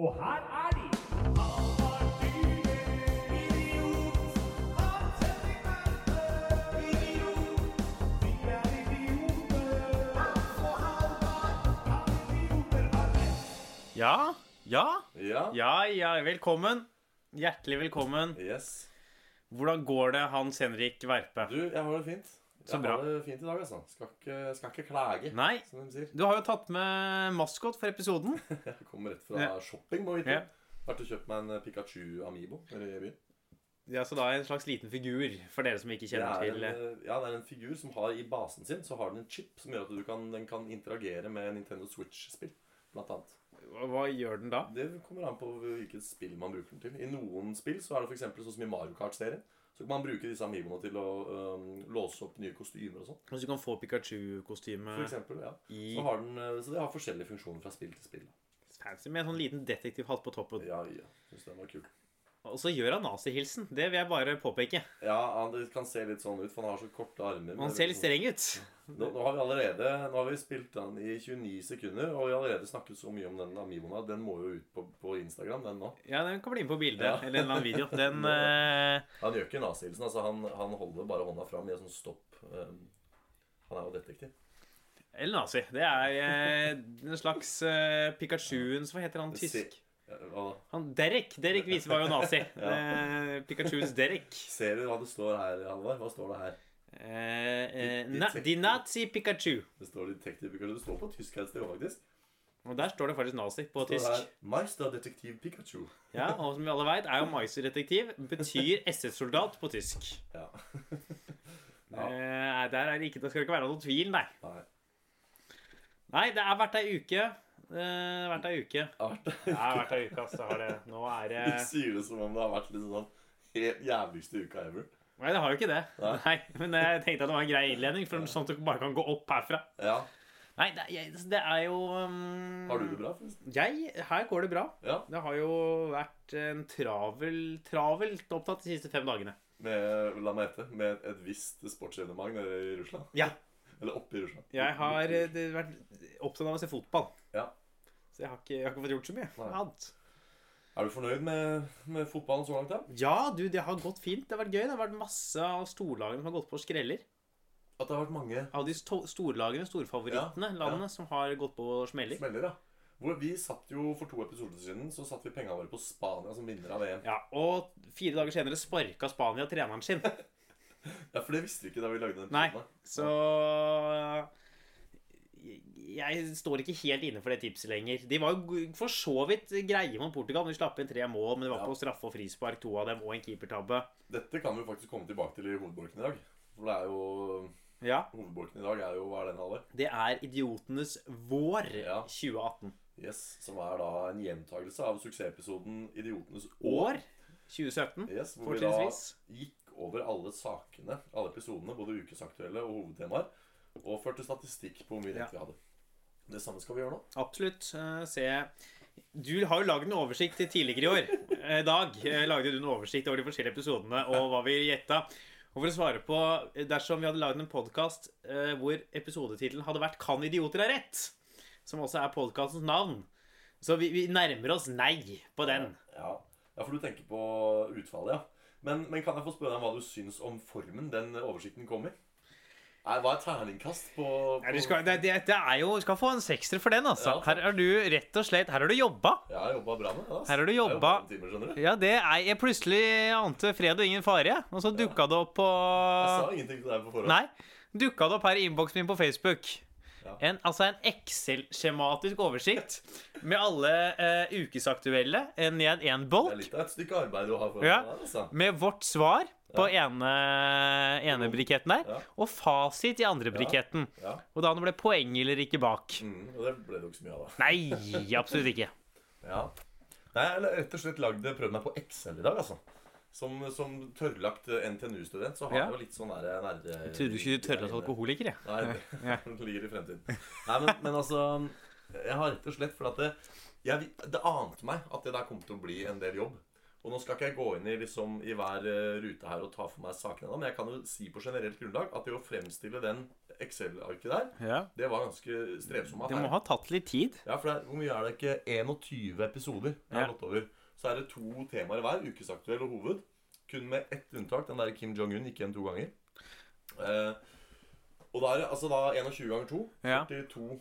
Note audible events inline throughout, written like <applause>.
Og her er de. Ja, Ja. ja, ja, velkommen. Hjertelig velkommen. Yes. Hvordan går det, Hans Henrik Verpe? Du, jeg har det fint. Så jeg bra. har det fint i dag, altså. Skal ikke, skal ikke klage, Nei, som de sier. du har jo tatt med maskot for episoden. <laughs> Jeg kommer rett fra shopping, må vite. Ja. Vært og kjøpt meg en eh, Pikachu i byen. Ja, Så da er en slags liten figur, for dere som ikke kjenner er til en, eh, ja, det er en figur som har i basen sin Så har den en chip som gjør at du kan, den kan interagere med Nintendo Switch-spill. Blant annet. Hva gjør den da? Det kommer an på hvilket spill man bruker den til. I noen spill så er det eksempel sånn som i Mario Kart-serien. Så kan man bruke disse amiboene til å um, låse opp nye kostymer og sånn. Så du kan få Pikachu-kostyme For eksempel, ja. i Så, har den, eh, så det har forskjellige funksjoner fra spill til spill. fancy med en sånn liten detektivhatt på toppen. Ja, ja. Syns den var kul. Og så gjør han nazihilsen. Det vil jeg bare påpeke. Ja, han, kan se litt sånn ut, for han har så korte armer. Han ser litt streng ut. Nå, nå har vi allerede Nå har vi spilt den i 29 sekunder, og vi har allerede snakket så mye om den Amibona Den må jo ut på, på Instagram, den nå. Ja, den kan bli med på bildet. Ja. Eller en eller annen video. <laughs> Den uh... Han gjør ikke nazihilsen. Altså, han, han holder bare hånda fram i en sånn stopp. Um, han er jo detektiv. Eller nazi. Det er uh, en slags uh, Pikachuens Hva heter han tysk? Da? Han Derek. Derek viser var jo nazi. <laughs> ja. Pikachus Derek. Ser du hva det står her, Halvard? Hva står det her? Eh, eh, Di Nazi Pikachu. Det står Detektiv Pikachu. Det står på tysk her et sted, faktisk. Og der står det faktisk nazi på står tysk. Meister Detektiv Pikachu. Ja, Og som vi alle veit, er jo Meister-detektiv betyr <laughs> SS-soldat på tysk. Ja. Ja. <laughs> Eh, der er det ikke, det skal ikke være noen tvil, nei. Nei. Nei, det har vært ei uke. Det har vært ei uke. Det har vært Det har vært ei uke, altså. Har det. Nå er det Du sier det som om det har vært liksom sånn helt jævligste uka ever. Nei, det har jo ikke det. Nei. Nei, Men jeg tenkte at det var en grei innledning, for sånn at du bare kan gå opp herfra. Ja. Nei, det, jeg, det er jo um, Har du det bra, forresten? Jeg, Her går det bra. Ja. Det har jo vært en travel, travelt opptatt de siste fem dagene. Med, la meg gjette, med et visst sportsevenement nede i Russland? Ja. Eller oppe i Russland? Jeg har eh, det, vært opptatt av å se fotball. Ja. Så jeg har ikke, jeg har ikke fått gjort så mye Nei. annet. Er du fornøyd med, med fotballen så langt? da? Ja, du, det har gått fint. Det har vært gøy. Det har vært masse av storlagene som har gått på skreller. At det har vært mange Av de sto storlagene, storfavorittene, Ja, landene, som har gått på smeller. smeller, ja. Hvor vi satt jo For to episoder siden så satt vi pengene våre på Spania som vinner av VM. Ja, Og fire dager senere sparka Spania treneren sin. <laughs> Ja, For det visste vi ikke da vi lagde den Nei, episoden. så Jeg står ikke helt inne for det tipset lenger. De var jo for så vidt greie mot Portugal. De slapp inn tre mål, men det var Ja. på straffe og frispark, to av dem, og en keepertabbe. Dette kan vi faktisk komme tilbake til i hovedbolken i dag. For det er jo Ja, Hovedbolken i dag er jo Hva er den, Halvard? Det er Idiotenes vår Ja. 2018. Yes, som er da en gjentagelse av suksessepisoden Idiotenes År 2017, Yes, hvor vi da gikk over alle sakene, alle episodene, både ukesaktuelle og hovedtemaer, og førte statistikk på hvor mye rett vi hadde. Det samme skal vi gjøre nå. Absolutt. eh, se Du har jo lagd en oversikt til tidligere i år. I dag eh, lagde du en oversikt over de forskjellige episodene og hva vi gjetta. Og for å svare på Dersom vi hadde lagd en podkast hvor episodetittelen hadde vært 'Kan idioter ha rett?', som også er podkastens navn, så vi, vi nærmer oss nei på den. Ja. ja, for du tenker på utfallet, ja. Men, men kan jeg få spørre deg hva du syns om formen den oversikten kom i? Nei, Hva er terningkast på, på Ja, du, skal, det, det, det er jo, du skal få en sekser for den, altså. Ja. Her har du rett og slett Her har du jobba. Jeg har jobba bra med det. ass. Her har du Det jobba. Timer, du. Ja, det er jeg plutselig ante fred og ingen fare, og så dukka det opp på Jeg sa ingenting til deg på forhånd. Nei. Dukka det opp her i innboksen min på Facebook. Ja. En, altså en Excel-skjematisk oversikt med alle eh, ukesaktuelle ned én Det er litt av et stykke arbeid du har foran Ja. deg. Altså. med vårt svar på ene, ene briketten der, og fasit i andre briketten. Og da det ble poeng eller ikke bak. Mm, og det ble det jo ikke så mye av, da. Nei, absolutt ikke. <laughs> Ja. Nei, jeg har rett og slett lagd, prøvd meg på Excel i dag, altså. Som, som tørrlagt NTNU-student så har Ja. jeg jo litt sånn der nerde... Jeg trodde du ikke du tørrlagt alkoholiker, jeg. Nei, det <laughs> <laughs> ligger i fremtiden. Nei, men, men altså Jeg har rett og slett For at det, jeg, det ante meg at det der kom til å bli en del jobb. Og nå skal ikke jeg gå inn i, liksom, i hver eh, rute her og ta for meg sakene, men jeg kan jo si på generelt grunnlag at det å fremstille den Excel-arket der, Ja. det var ganske strevsomt. Det må ha tatt litt tid. Ja, for det Hvor mye er det ikke? 21 episoder jeg har Ja. gått over. Så er det to temaer hver. Ukesaktuell og hoved. Kun med ett unntak. Den der Kim Jong-un gikk igjen to ganger. Eh, og da er det altså da 21 ganger 2. Ja. 42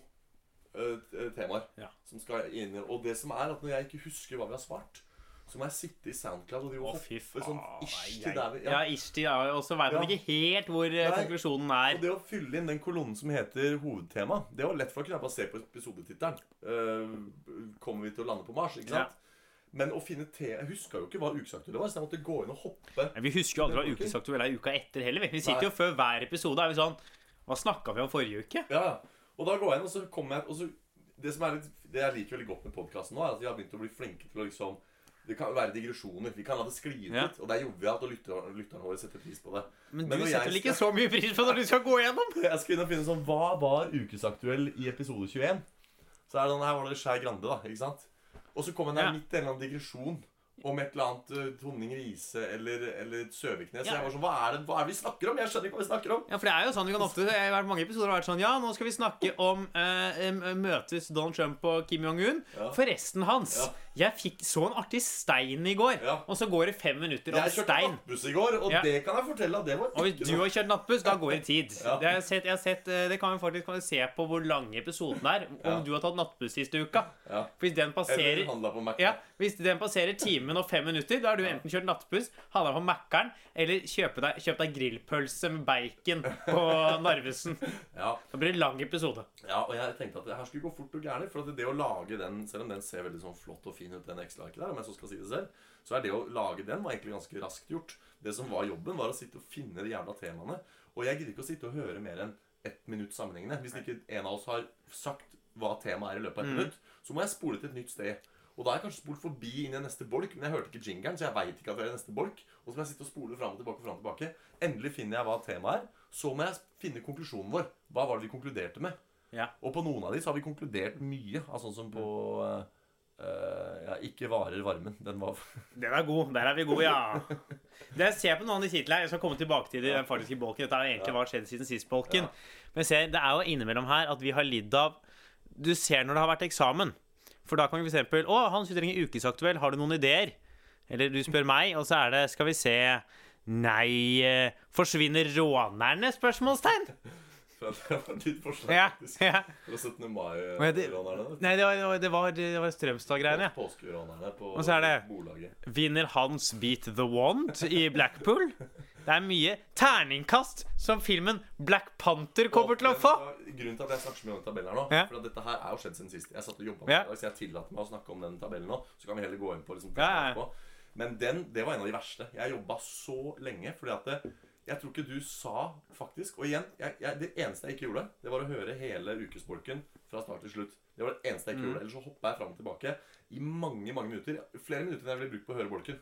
eh, temaer Ja. som skal inn. Og det som er at når jeg ikke husker hva vi har svart, så må jeg sitte i Soundcloud og drive og hoppe faen. sånn ish til der vi Ja, ish til, ja. Og så veit man Ja. ikke helt hvor eh, Nei. konklusjonen Og er. det å fylle inn den kolonnen som heter hovedtema, det var lett for å kunne se på episodetittelen. Uh, kommer vi til å lande på Mars? ikke sant? Men å finne te Jeg huska jo ikke hva ukesaktuelle var, så jeg måtte gå inn og hoppe. Men Vi husker jo aldri hva ukesaktuell er uka etter heller. vi. Sitter jo før hver episode er vi sånn Hva snakka vi om forrige uke? Ja, ja. Og da går jeg inn, og så kommer jeg og så, Det som er litt Det jeg liker veldig godt med podkasten nå, er at vi har begynt å bli flinke til å liksom Det kan være digresjoner. Vi kan la det skli ut Ja. litt. Og det er jovialt, og lytter, lytterne våre setter pris på det. Men, Men du setter vel ikke så mye pris på når du skal gå gjennom? <laughs> Jeg skal inn og finne sånn Hva var ukesaktuell i episode 21? Så er det sånn Her var det Skei Grande, da. Ikke sant? Og så kommer den her Ja. midt i en eller annen digresjon om et eller annet uh, Tonning Riise eller, eller Søviknes. Ja. Jeg var sånn Hva er det hva er det vi snakker om? Jeg skjønner ikke hva vi snakker om. Ja, for det er jo sånn vi kan ofte Jeg har vært mange episoder har vært sånn Ja, nå skal vi snakke om eh, Møtes Donald Trump og Kim Jong-un. Ja. Forresten, Hans. Ja. Jeg fikk så en artig stein i går. Og så går det fem minutter om Jeg kjørte stein. nattbuss i går, og det kan jeg fortelle at det var Og hvis du har kjørt nattbuss, da går det tid. Ja. Det, har sett, har sett, eh, det kan vi faktisk kan vi se på hvor lang episoden er. Om du har tatt nattbuss siste uka. Hvis den Eller passerer handla på Mac. ja, Hvis den passerer timen og fem minutter, da har du enten kjørt nattbuss, handla på Mækkern, eller kjøpt deg, kjøp deg grillpølse med bacon på <laughs> Narvesen. Ja. Da blir det lang episode. ja, og jeg tenkte at det her skulle gå fort og gærent. For at det å lage den, selv om den ser veldig sånn flott og fin ut, den Excel-arket der, om jeg så skal si det selv, så er det å lage den var egentlig ganske raskt gjort. Det som var jobben, var å sitte og finne de jævla temaene. Og jeg gidder ikke å sitte og høre mer enn ett minutt sammenhengende. Hvis ikke en av oss har sagt hva temaet er i løpet av et minutt, så må jeg spole til et nytt sted. Og da har jeg kanskje spolt forbi inn i neste bolk, men jeg hørte ikke jingeren, så jeg veit ikke at det er neste bolk. Og så må jeg sitte og spole fram og tilbake og fram og tilbake. Endelig finner jeg hva temaet er. Så må jeg finne konklusjonen vår. Hva var det vi konkluderte med? Ja. Og på noen av de så har vi konkludert mye. av sånn som på uh, ja, Ikke varer varmen. Den var <laughs> Den er god. Der er vi gode, ja. Det jeg ser på noen av de titlene her, Jeg skal komme tilbake til den faktiske bolken. Dette er egentlig hva har skjedd siden sist bolken. Men se, det er jo innimellom her at vi har lidd av Du ser når det har vært eksamen. For da kan vi f.eks.: 'Å, Hans, jeg trenger ukesaktuell. Har du noen ideer?' Eller du spør meg, og så er det 'Skal vi se Nei eh, Forsvinner rånerne?' spørsmålstegn. <laughs> Det var ditt forslag, Ja, ja. Fra 17. Det- mai-rånerne. Nei, det var, det var, det var, Strømstad-greiene. Påskerånerne på Og så er det- Bolaget. Vinner Hans Beat the Wand i Blackpool? <laughs> Det er mye terningkast som filmen Black Panther kommer til å få. Grunnen til at jeg snakker så mye om den tabellen her nå, Ja. for at dette her er jo skjedd siden sist. Jeg satt og jobbet Ja. med det, så jeg tillater meg å snakke om den tabellen nå. Så kan vi heller gå inn på liksom, Ja, ja, ja. Men den, det var en av de verste. Jeg jobba så lenge fordi at det, jeg tror ikke du sa faktisk Og igjen, jeg, jeg, det eneste jeg ikke gjorde, det var å høre hele ukesbolken fra start til slutt. Det var det eneste jeg ikke Mm. gjorde. Ellers så hoppa jeg fram og tilbake i mange mange minutter. Flere minutter enn jeg ville brukt på å høre bolken.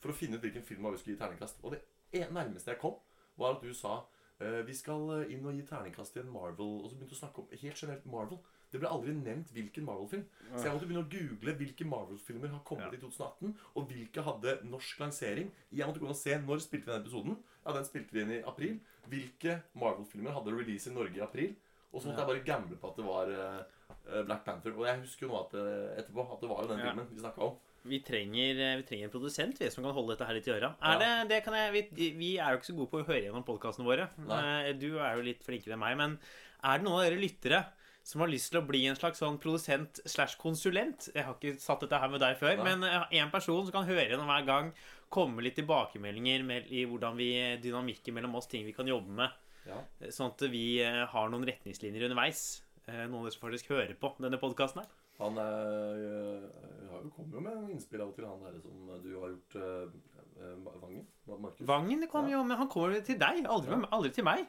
For å finne ut hvilken film vi skulle gi terningkast. Og det nærmeste jeg kom, var at du sa eh, vi skal eh, inn og gi terningkast til en Marvel. Og så begynte du å snakke om helt generelt Marvel. Det ble aldri nevnt hvilken Marvel-film. Så jeg måtte begynne å google hvilke Marvel-filmer har kommet Ja. i 2018, og hvilke hadde norsk lansering. Jeg måtte gå og se når spilte vi den episoden. Ja, den spilte vi inn i april. Hvilke Marvel-filmer hadde release i Norge i april? Og så måtte Ja. jeg bare gamble på at det var eh, Black Panther. Og jeg husker jo nå at, etterpå at det var jo den filmen vi snakka om. Vi trenger, eh, vi trenger en produsent vi, som kan holde dette her litt i øra. Er det, det kan jeg, vi, vi er jo ikke så gode på å høre gjennom podkastene våre. Nei. Eh, Du er jo litt flinkere enn meg. Men er det noen av dere lyttere som har lyst til å bli en slags sånn produsent slash konsulent? Jeg har ikke satt dette her med deg før, Nei. men eh, en person som kan høre gjennom hver gang, komme litt tilbakemeldinger med, i hvordan vi dynamikken mellom oss, ting vi kan jobbe med. Ja. Sånn at vi har noen retningslinjer underveis. Noen av dere som faktisk hører på denne podkasten her. Han er, har jo- kommer jo med innspill av og til, han der som du har gjort eh, eh, Vangen. Markus. Vangen kom kommer jo, men han kommer til deg, aldri, med, aldri til meg.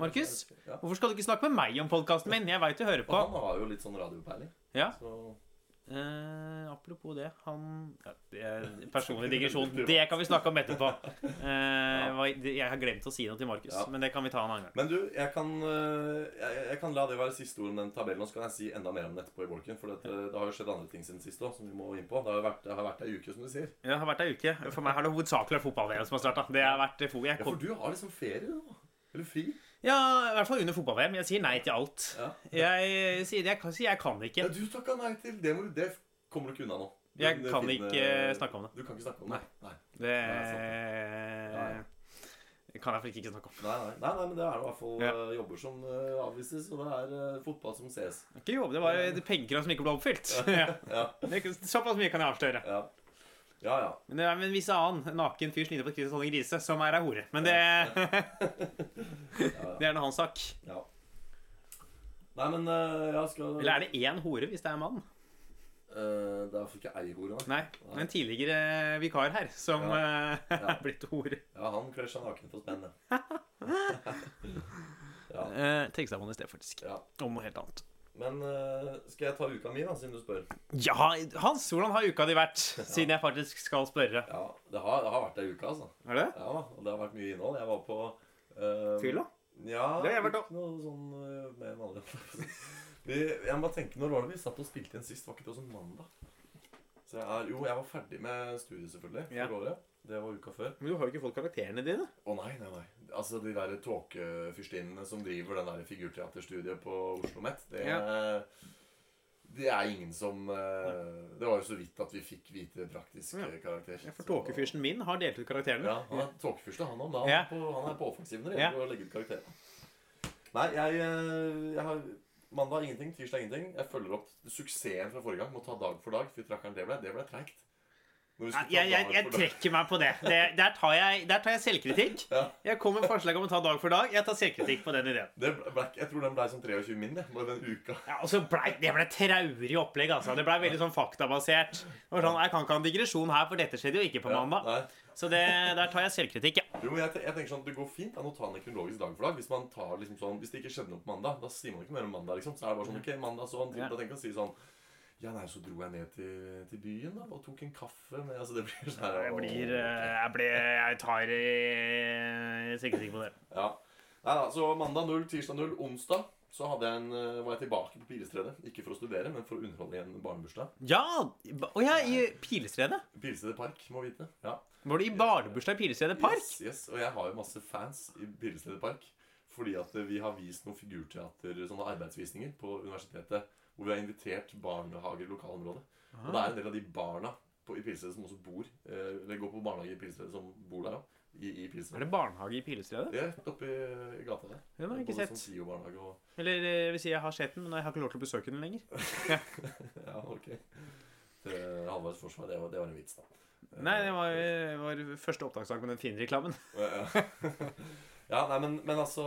Markus? Ja. Hvorfor skal du ikke snakke med meg om podkasten min? Jeg veit du hører Og på. han har jo litt sånn radiopeiling. Ja. Så Eh, apropos det, han ja, det er Personlig digresjon. <laughs> Det kan vi snakke om etterpå. <laughs> Eh, hva- jeg har glemt å si noe til Markus, Ja. men det kan vi ta en annen gang. Men du, jeg kan, øh, jeg, jeg kan la det være siste ord om den tabellen. Og så kan jeg si enda mer om den etterpå i bolken. For det, det har jo skjedd andre ting siden sist òg, som vi må inn på. Det har jo vært, det har vært ei uke, som du sier. Det har vært ei uke. For meg har det hovedsakelig vært fotball-VM som har starta. Det har vært fo- jeg Ja, kom- for du har liksom ferie nå. Eller fri. Ja, i hvert fall under fotball-VM. Jeg sier nei til alt. Ja. Jeg sier jeg kan, jeg kan ja, du takka nei til det. Det kommer du ikke unna nå. Du- Jeg kan finne- ikke snakke om det. Du kan ikke snakke om det? Nei. Det Nei, det kan jeg faktisk ikke snakke om. Nei, nei, nei, nei, men det er i hvert fall Ja. øh, jobber som øh, avvises, og det er uh, fotball som ses. Ikke jobb, det var pengekrav som ikke ble oppfylt. Ja. <laughs> Ikke- Såpass mye kan jeg avsløre. ja. Ja, ja. Men det er en viss annen naken fyr som ligner på Christian Tonning Grise, som er ei hore. Men det, ja, <laughs> det er nå hans sak. ja. Nei, men øh, jeg skal Eller er det én hore hvis det er mann? Øh, Det er iallfall ikke ei hore, nei. Nei. En tidligere vikar her som eh, Ja. er <laughs> blitt hore. Ja, han krasja naken på spennet. <laughs> ja, Uh, Tekstavonen i sted, faktisk. ja. Om noe helt annet. Men øh, skal jeg ta uka mi, da, siden du spør? Ja, Hans, hvordan har uka di vært? <laughs> Siden jeg faktisk skal spørre. Ja, det har, det har vært ei uke, altså. Er det? Ja, og det har vært mye innhold. Jeg var på uh, Fylla? Ja, Det har jeg vært òg. noe sånn uh, mer vanlig. <laughs> vi, jeg må bare tenke, Når var det vi satt og spilte inn sist? Var ikke det også mandag? Så jeg er, jo, jeg var ferdig med studiet, selvfølgelig. Ja. For året. Det var uka før. Men du har jo ikke fått karakterene dine. Å nei, nei, nei. Altså, De der tåkefyrstinnene som driver den der figurteaterstudiet på Oslo Met, det, det er ingen som eh, Det var jo så vidt at vi fikk vite praktisk Ja. eh, karakter. Ja, for tåkefyrsten min har delt ut karakterene. Ja, han er tåkefyrste, han. Han, Ja. på- han er på offensiven når det Ja. gjelder å legge ut karakterer. Nei, jeg, eh, jeg har Mandag ingenting, tirsdag ingenting. Jeg følger opp suksessen fra forrige gang Må ta dag for dag. Fy trakkeren, det ble, det ble treigt. Jeg, jeg, jeg trekker meg på det. det der, tar jeg, der tar jeg selvkritikk. Ja. Jeg kom med forslag om å ta dag for dag. Jeg tar selvkritikk på den ideen. Det ble, jeg tror den ble som 23 min, det. Bare den uka. Ja, og så ble, Det ble traurig opplegg. altså. Det ble veldig sånn faktabasert. Sånn, Jeg kan ikke ha en digresjon her, for dette skjedde jo ikke på mandag. Ja, Så det, der tar jeg selvkritikk, ja. Jo, jeg, jeg tenker sånn, Det går fint an å ta en kronologisk dag for dag. Hvis man tar liksom sånn, hvis det ikke skjedde noe på mandag, da sier man ikke mer om mandag. liksom. Så er det bare sånn, ok, mandag sånn. Da tenker jeg å si sånn Ja, nei, så dro jeg ned til, til byen da, og tok en kaffe med Altså, det blir sånn her Jeg blir eh, Jeg, blir, jeg tar i sikker på det. Ja. Nei da, så mandag 0, tirsdag 0, onsdag så jeg en, eh, var jeg tilbake på Pilestredet. Ikke for å studere, men for å underholde i en barnebursdag. Ja! Og jeg i Pilestredet. Pilestredet Park, må vite. Ja. Var du i barnebursdag i Pilestredet Park? Yes, yes. Og jeg har jo masse fans i Pilestredet Park. Fordi at eh, vi har vist noen figurteater, sånne arbeidsvisninger på universitetet. Hvor vi har invitert barnehager i lokalområdet. Og det er en del av de barna på, i Pilestredet som også bor eh, Eller går på barnehage i Pilestredet, som bor der òg. I, i Er det barnehage i Pilestredet? Det er rett oppi i gata der. Den har jeg ikke sett. Sånn og Eller eh, jeg vil si jeg har sett den, men jeg har ikke lov til å besøke den lenger. <laughs> Ja, ok. Til Halvards forsvar, det var, det var en vits, da. Nei, det var, vår var første opptaksdag med den fine reklamen. Ja, <laughs> <laughs> ja nei, men, men altså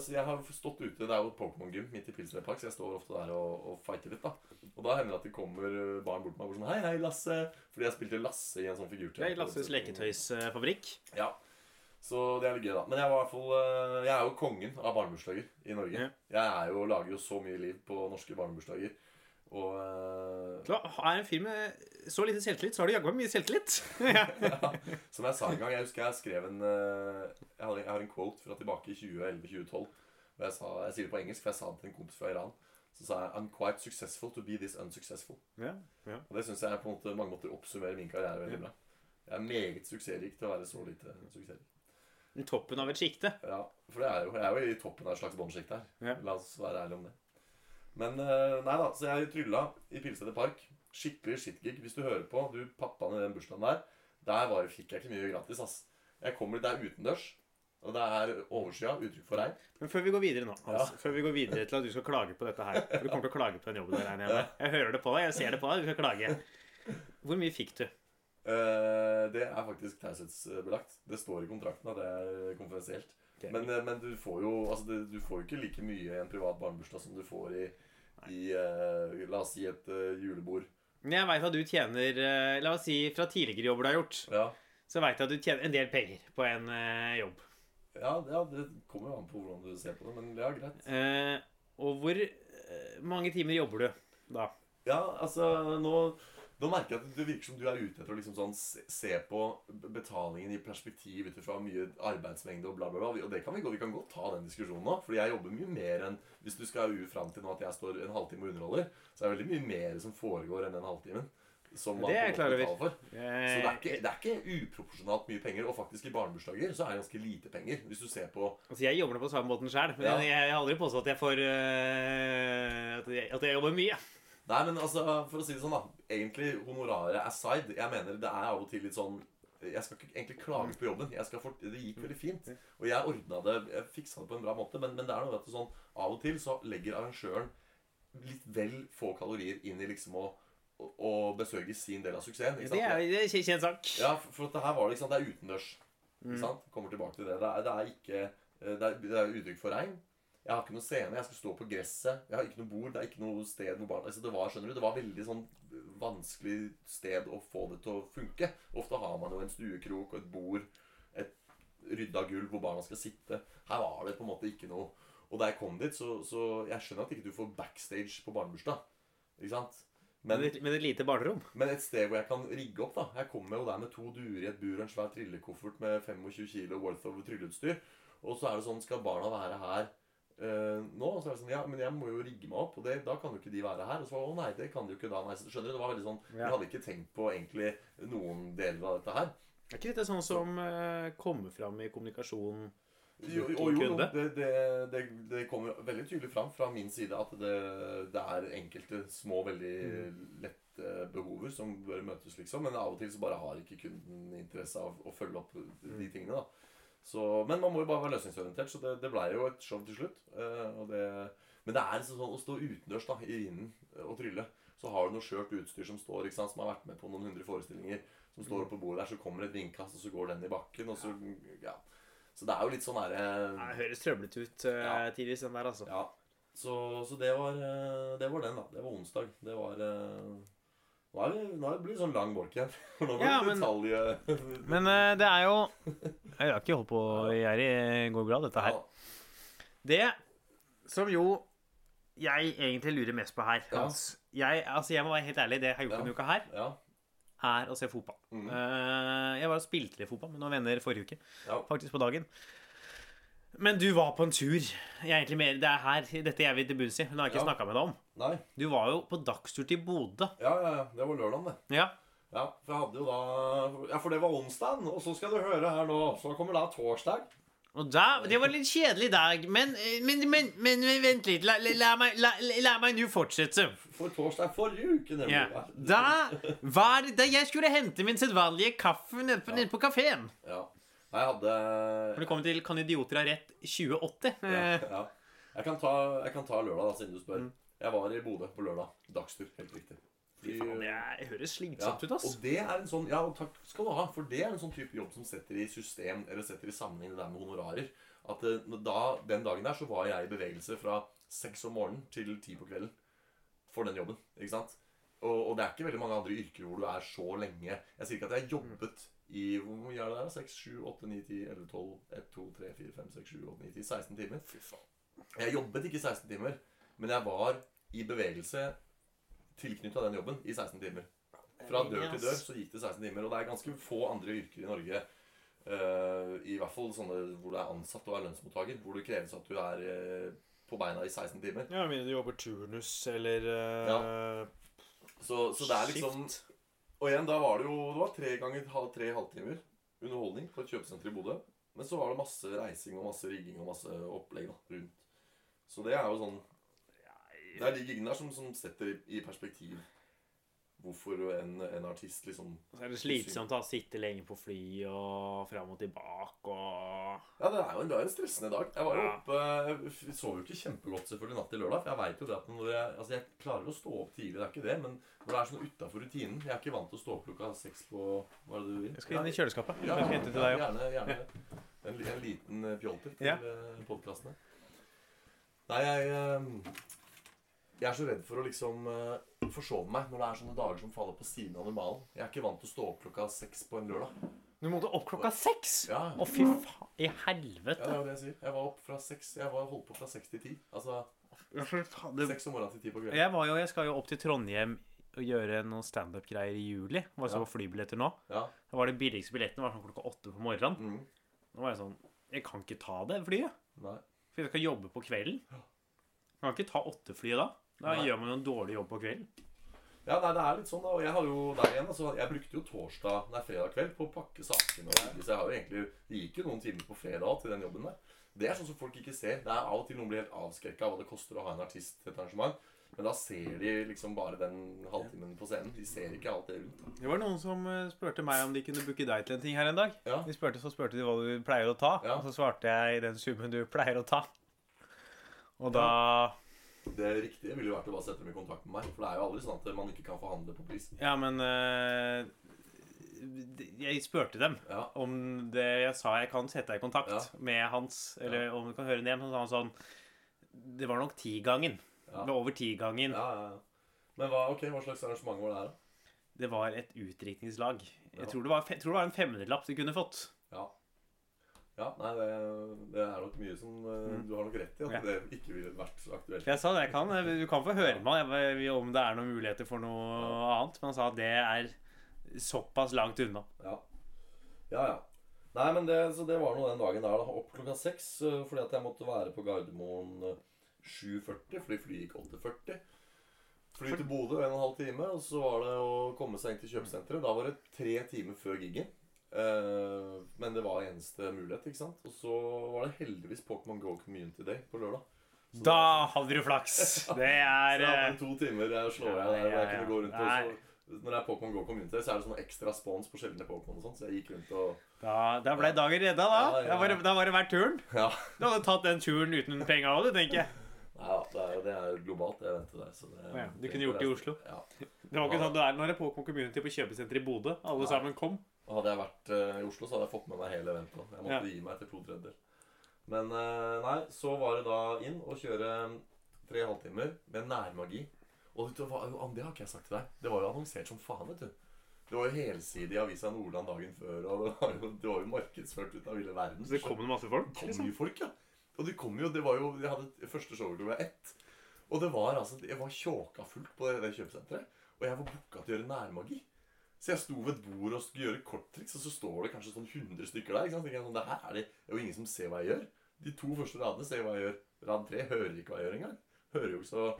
så Jeg har stått ute, det er jo et Pokémon-gym midt i Pilsner Park, så jeg står ofte der og, og fighter litt. da Og da hender det at det kommer barn bort til meg og sånn Hei, hei, Lasse. Fordi jeg spilte Lasse i en sånn figur. Det er Lasses leketøysfabrikk. Ja. Så det er litt gøy, da. Men jeg var i hvert fall eh, Jeg er jo kongen av barnebursdager i Norge. Ja. Jeg er jo, lager jo så mye liv på norske barnebursdager. Og uh, er en fyr med så lite selvtillit, så har du jaggu mye selvtillit. <laughs> ja. <laughs> ja, som jeg sa en gang Jeg husker jeg skrev en eh, jeg, har, jeg har en quote fra tilbake i 2011-2012. Jeg, sa, jeg sier det på engelsk, for jeg sa det til en kompis fra Iran. Så sa jeg I'm quite successful to be this unsuccessful. Ja, ja. Og det syns jeg på en måte mange måter oppsummerer min karriere veldig bra. Jeg er meget suksessrik til å være så lite suksessrik. Toppen av et sjikte. Ja, for det er jo, jeg er jo i toppen av et slags båndsjikt her. Ja. La oss være ærlige om det. Men eh, nei da, så jeg trylla i Pilstedet Park. Skikkelig shitgig. Hvis du hører på, du pappaen i den bursdagen der, der var, fikk jeg ikke mye gratis, ass. Jeg kommer der utendørs, og det er overskya, uttrykk for regn. Men før vi går videre nå, Hans, Ja. før vi går videre til at du skal klage på dette her For du kommer til å klage på den jobben der, jeg med. Jeg hører det på deg, jeg ser det på deg, du skal klage. Hvor mye fikk du? Uh, det er faktisk taushetsbelagt. Det står i kontrakten at det er konfidensielt. Er Men, eh, men du får jo altså du får jo ikke like mye i en privat barnebursdag som du får i, i uh, La oss si et uh, julebord. Men jeg veit at du tjener uh, La oss si fra tidligere jobber du har gjort, Ja, så veit jeg at du tjener en del penger på en jobb. ja, ja det kommer jo an på hvordan du ser på det, men det er greit. Og hvor mange timer jobber du da? Ja, altså nå, nå merker jeg at det virker som du er ute etter å liksom sånn se, på betalingen i perspektiv ut ifra mye arbeidsmengde og bla, bla, bla. Og det kan vi, gå, vi kan godt ta den diskusjonen nå. Fordi jeg jobber mye mer enn Hvis du skal u fram til nå at jeg står en halvtime og underholder, så er det veldig mye mer som foregår enn den halvtimen. Som man Det er klar over. for. Så det er, ikke, det er ikke uproporsjonalt mye penger. Og faktisk i barnebursdager så er det ganske lite penger. Hvis du ser på Altså, jeg jobber nå på samme måten sjøl, men Ja. jeg, jeg har aldri påstått at jeg får eh, at, jeg, at jeg jobber mye. Nei, men altså, for å si det sånn, da. Egentlig honoraret aside. Jeg mener det er av og til litt sånn Jeg skal ikke egentlig klage på jobben. Jeg skal fort, det gikk veldig fint. Og jeg ordna det, jeg fiksa det på en bra måte. Men, men det er noe vet du, sånn av og til så legger arrangøren litt vel få kalorier inn i liksom å, å, besøke sin del av suksessen. Det er, det er en kjent sak. Ja, for, for at det her var sant, det er utendørs. Ikke sant? Kommer tilbake til det. Det er, det er ikke eh, Det er, det er uttrykk for regn. Jeg har ikke noe scene. Jeg skal stå på gresset. Jeg har ikke noe bord. Det er ikke noe sted hvor barn altså Det var skjønner du, det var veldig sånn vanskelig sted å få det til å funke. Ofte har man jo en stuekrok og et bord, et rydda gulv hvor barna skal sitte. Her var det på en måte ikke noe. Og da jeg kom dit, så, så Jeg skjønner at ikke du får backstage på barnebursdag. Ikke sant? Men, Men et, men et lite barnerom. men et sted hvor jeg kan rigge opp, da. Jeg kommer jo der med to duer i et bur og en svær trillekoffert med 25 kilo worth of trylleutstyr. Og så er det sånn Skal barna være her eh, nå? Og så er det sånn Ja, men jeg må jo rigge meg opp, og det, da kan jo ikke de være her. Og så å nei, det kan de jo ikke da. Nei, skjønner du, det var veldig sånn Ja. Jeg hadde ikke tenkt på egentlig noen deler av dette her. Er ikke dette sånn som uh, kommer fram i kommunikasjon? Jo, jo, jo, det, det, det, kommer veldig tydelig fram fra min side at det, det er enkelte små, veldig lette behover som bør møtes, liksom. Men av og til så bare har ikke kunden interesse av å følge opp de tingene, da. Så, men man må jo bare være løsningsorientert, så det, det blei jo et show til slutt. Eh, og det, men det er liksom sånn å stå utendørs da, i vinden og trylle. Så har du noe skjørt utstyr som står, ikke sant, som har vært med på noen hundre forestillinger. Som står oppe på bordet der, så kommer et vindkast, og så går den i bakken, og så Ja. Så det er jo litt sånn derre Nei, Det høres trøblete ut uh, Ja. tidvis, den der, altså. Ja. Så, så det, var, eh, det var den, da. Det var onsdag. Det var eh, Nå er det, nå er det blitt sånn lang bolk <laughs> her. Nå blir Ja, det men- Men eh, det er jo Jeg har ikke holdt på i her i går bra, dette her. Ja, Det som jo jeg egentlig lurer mest på her Ja. Jeg, altså jeg må være helt ærlig, det jeg har gjort denne uka her, er å se fotball. Mm. Eh, jeg var og spilte litt fotball med noen venner forrige uke. Faktisk på dagen. Men du var på en tur. Jeg er mer, Det er her dette jeg vil til bunns i. Hun har jeg ikke Ja. snakket med deg om. Nei. Du var jo på dagstur til Bodø. Ja, ja, ja. Det var lørdag, det. Ja. Ja, for jeg hadde jo da Ja, for det var onsdag, og så skal du høre her nå. Så kommer da torsdag. Og da, Det var en litt kjedelig dag, men, men, men, men, vent litt. La, la, la la, meg nå fortsette. For torsdag forrige uke, nemlig. Ja. Da var det da jeg skulle hente min sedvanlige kaffe nede på, nede på kafeen. Ja. Jeg hadde For det kommer til Kan idioter ha rett 2080? ja, ja. Jeg, kan ta, jeg kan ta lørdag, da, siden du spør. Mm. Jeg var i Bodø på lørdag. Dagstur. Helt riktig. Fy faen, det høres Ja, slitsomt ut, ass. og det er en sånn Ja, og takk skal du ha. For det er en sånn type jobb som setter i system Eller setter i sammenheng det der med honorarer. At eh, da, Den dagen der så var jeg i bevegelse fra seks om morgenen til ti på kvelden. For den jobben. Ikke sant? Og, og det er ikke veldig mange andre yrker hvor du er så lenge. Jeg sier ikke at jeg har jobbet i Hvor mye er det der? 6, 7, 8, 9, 10, 11, 12 1, 2, 3, 4, 5, 6, 7, 8, 9, 10 16 timer. Fy faen. Jeg jobbet ikke 16 timer, men jeg var i bevegelse tilknytta den jobben i 16 timer. Fra dør til dør så gikk det 16 timer. Og det er ganske få andre yrker i Norge, Uh, i hvert fall sånne hvor du er ansatt og er lønnsmottaker, hvor det kreves at du er uh, på beina i 16 timer. Ja, men du jobber turnus eller uh, Så, så det er liksom Og igjen, da var det jo Det var tre ganger tre halvtimer underholdning på et kjøpesenter i Bodø. Men så var det masse reising og masse rigging og masse opplegg da, rundt. Så det er jo sånn Det er de gigene der som, som setter i, perspektiv hvorfor en, en artist liksom Så er det slitsomt å sitte lenge på fly og fram og tilbake og Ja, det er jo en, det er en stressende dag. Jeg var jo Ja. oppe Jeg sov jo ikke kjempegodt selvfølgelig natt til lørdag. For jeg vet jo det at når jeg Altså, jeg klarer å stå opp tidlig, det er ikke det. Men når det er sånn utafor rutinen Jeg er ikke vant til å stå opp klokka seks på Hva er det du vil? Jeg skal inn i kjøleskapet. Ja, ja, òg. gjerne, gjerne. En, en liten eh, pjolter til Ja. ja. podkastene. Nei, jeg eh, Jeg er så redd for å liksom uh, forsove meg når det er sånne dager som faller på siden av normalen. Jeg er ikke vant til å stå opp klokka seks på en lørdag. Du måtte opp klokka seks! Ja, Å, fy faen i helvete. ja det er det jeg sier. Jeg var opp fra seks Jeg var holdt på fra seks til ti. Altså, Seks om morgenen til ti på kvelden. Jeg, var jo, jeg skal jo opp til Trondheim og gjøre noen standup-greier i juli. Var så Ja. på flybilletter nå. Ja. Da var det billigste billetten var sånn klokka åtte på morgenen. Mm. Nå var jeg sånn Jeg kan ikke ta det flyet. Nei. For jeg skal jobbe på kvelden. Jeg kan ikke ta åtteflyet da. Da Nei. gjør man jo en dårlig jobb på kvelden. Ja, nei, det er litt sånn, da. Og jeg har jo der igjen, altså, jeg brukte jo torsdag, nei, fredag kveld på å pakke sakene. og Så jeg har jo egentlig Det gikk jo noen timer på fredag til den jobben der. Det er sånn som folk ikke ser. Det er Av og til noen blir helt avskrekka av hva det koster å ha en artist til et arrangement. Men da ser de liksom bare den halvtimen på scenen. De ser ikke alt det rundt. Det var noen som eh, spurte meg om de kunne booke deg til en ting her en dag. Ja. De spurte, så spurte de hva du pleier å ta, Ja. og så svarte jeg den summen du pleier å ta. Og da Det riktige ville jo vært å bare sette dem i kontakt med meg. For det er jo aldri sånn at man ikke kan forhandle på pris. Ja, men eh, Jeg spurte dem Ja. om det jeg sa jeg kan sette deg i kontakt Ja. med hans, eller om du kan høre den igjen. Så sa han sånn Det var nok tigangen. Ja. Det var over tigangen. Ja, ja, ja. Men hva, okay, hva slags arrangement var det her, da? Det var et utdrikningslag. Ja. Jeg tror det var, tror det var en femhundrelapp du kunne fått. Ja. Ja, nei, det, det er nok mye som eh, Du har nok rett i at Mm. Ja. det ikke ville vært så aktuelt. Jeg sa det, jeg kan, du kan få høre meg om det er noen muligheter for noe annet. Men han sa at det er såpass langt unna. Ja. ja, ja. Nei, men det, så det var nå den dagen der, da. Opp klokka seks eh, fordi at jeg måtte være på Gardermoen eh, 7.40, fordi flyet gikk 8.40. Fly til Bodø en og en halv time, og så var det å komme seg inn til kjøpesenteret. Da var det tre timer før gigen. Eh, men det var eneste mulighet, ikke sant. Og så var det heldigvis Pokémon Go Community Day på lørdag. Så Da hadde du flaks! <laughs> Det Så er jeg eh, to timer jeg slår jeg der jeg ja, ja. kunne gå rundt og så, Når det er Pokémon Go Community, så er det sånn ekstra spons på sjeldne Pokémon og sånt, så jeg gikk rundt og Da, da ble dagen redda, da. Ja, ja, ja. Da var det, da var det verdt turen. Ja. Du hadde tatt den turen uten penga òg, du, tenker jeg. Ja, det er, det er globalt, det eventet der. Så det, ja, du kunne gjort det i Oslo. Ja. Det var ikke sånn det er når det er Pokémon Community på kjøpesenteret i Bodø. Alle Nei. sammen kom. Hadde jeg vært eh, i Oslo, så hadde jeg fått med meg hele eventet. Jeg måtte Ja. gi meg etter to tredjedeler. Men eh, nei, så var det da inn og kjøre tre halvtimer med nærmagi. Og vet du det har ikke jeg sagt til deg. Det var jo annonsert som faen, vet du. Det var jo helside i Avisa Nordland dagen før, og det var jo, det var jo markedsført ut av ville verden. Så det kom det masse folk. Det kom Liksom. mye folk, ja. Og de kom jo, det var jo, Jeg hadde første showet klokka ett. Og det var altså, jeg var tjåka fullt på det, det kjøpesenteret. Og jeg var booka til å gjøre nærmagi. Så jeg sto ved et bord og skulle gjøre korttriks, og så står det kanskje sånn 100 stykker der. ikke sant? Så jeg sånn, det her er det, det er jo ingen som ser hva jeg gjør. De to første radene ser hva jeg gjør. Rad tre hører ikke hva jeg gjør engang. Hører jo så...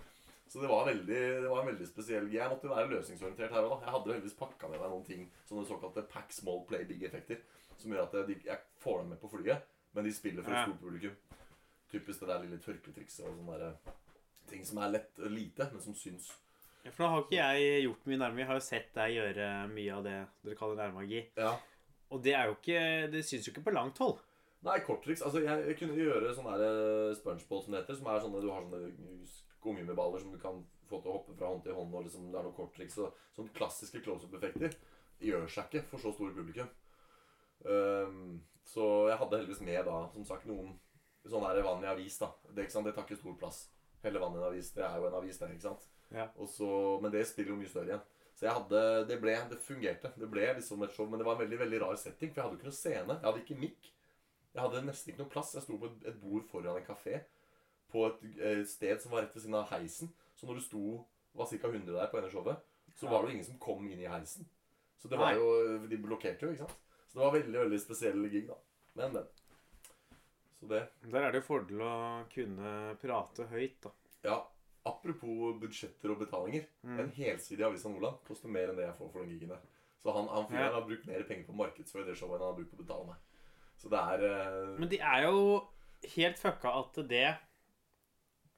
Så det var, veldig, det var en veldig spesiell Jeg måtte være løsningsorientert her òg. Jeg hadde heldigvis pakka med meg noen ting, sånne såkalte pack small play big-effekter, som gjør at jeg, jeg får dem med på flyet, men de spiller for et stort publikum. Typisk det der lille tørketrikset og sånne der, ting som er lett lite, men som syns. For da har ikke jeg gjort mye nærmere. Jeg har jo sett deg gjøre mye av det dere kaller nærmagi. Ja. Og det er jo ikke Det syns jo ikke på langt hold. Nei, korttriks. Altså, jeg, jeg kunne gjøre sånne der eh, spongeball som det heter, som er sånne du har sånne gummiballer som du kan få til å hoppe fra hånd til hånd, og liksom, det er noen korttriks. Så, sånne klassiske close-up-effekter gjør seg ikke for så store publikum. Um, så jeg hadde heldigvis med da, som sagt, noen sånn der vann i avis, da. Det, ikke sant? det tar ikke stor plass. Hele vann i en avis, det er jo en avis, det, ikke sant? Ja. Og så, men det spiller jo mye større igjen. Så jeg hadde, det ble, det fungerte. Det ble liksom et show, men det var en veldig veldig rar setting. For jeg hadde jo ikke noe scene. Jeg hadde ikke mic. Jeg hadde nesten ikke noe plass. Jeg sto på et, et bord foran en kafé på et et sted som var rett ved siden av heisen. Så når du sto var ca. 100 der på ene showet, så var det jo ingen som kom inn i heisen. Så det var jo De blokkerte jo, ikke sant. Så det var veldig veldig spesiell gig, da. Men, men. Så det Der er det jo fordel å kunne prate høyt, da. Ja, apropos budsjetter og betalinger. Mm. En helside i Avisa Nordland koster mer enn det jeg får for den gigen der. Så han, han fyren Ja. har brukt mer penger på å markedsføre det showet enn han har brukt på å betale meg. Så det er uh... Men det er jo helt fucka at det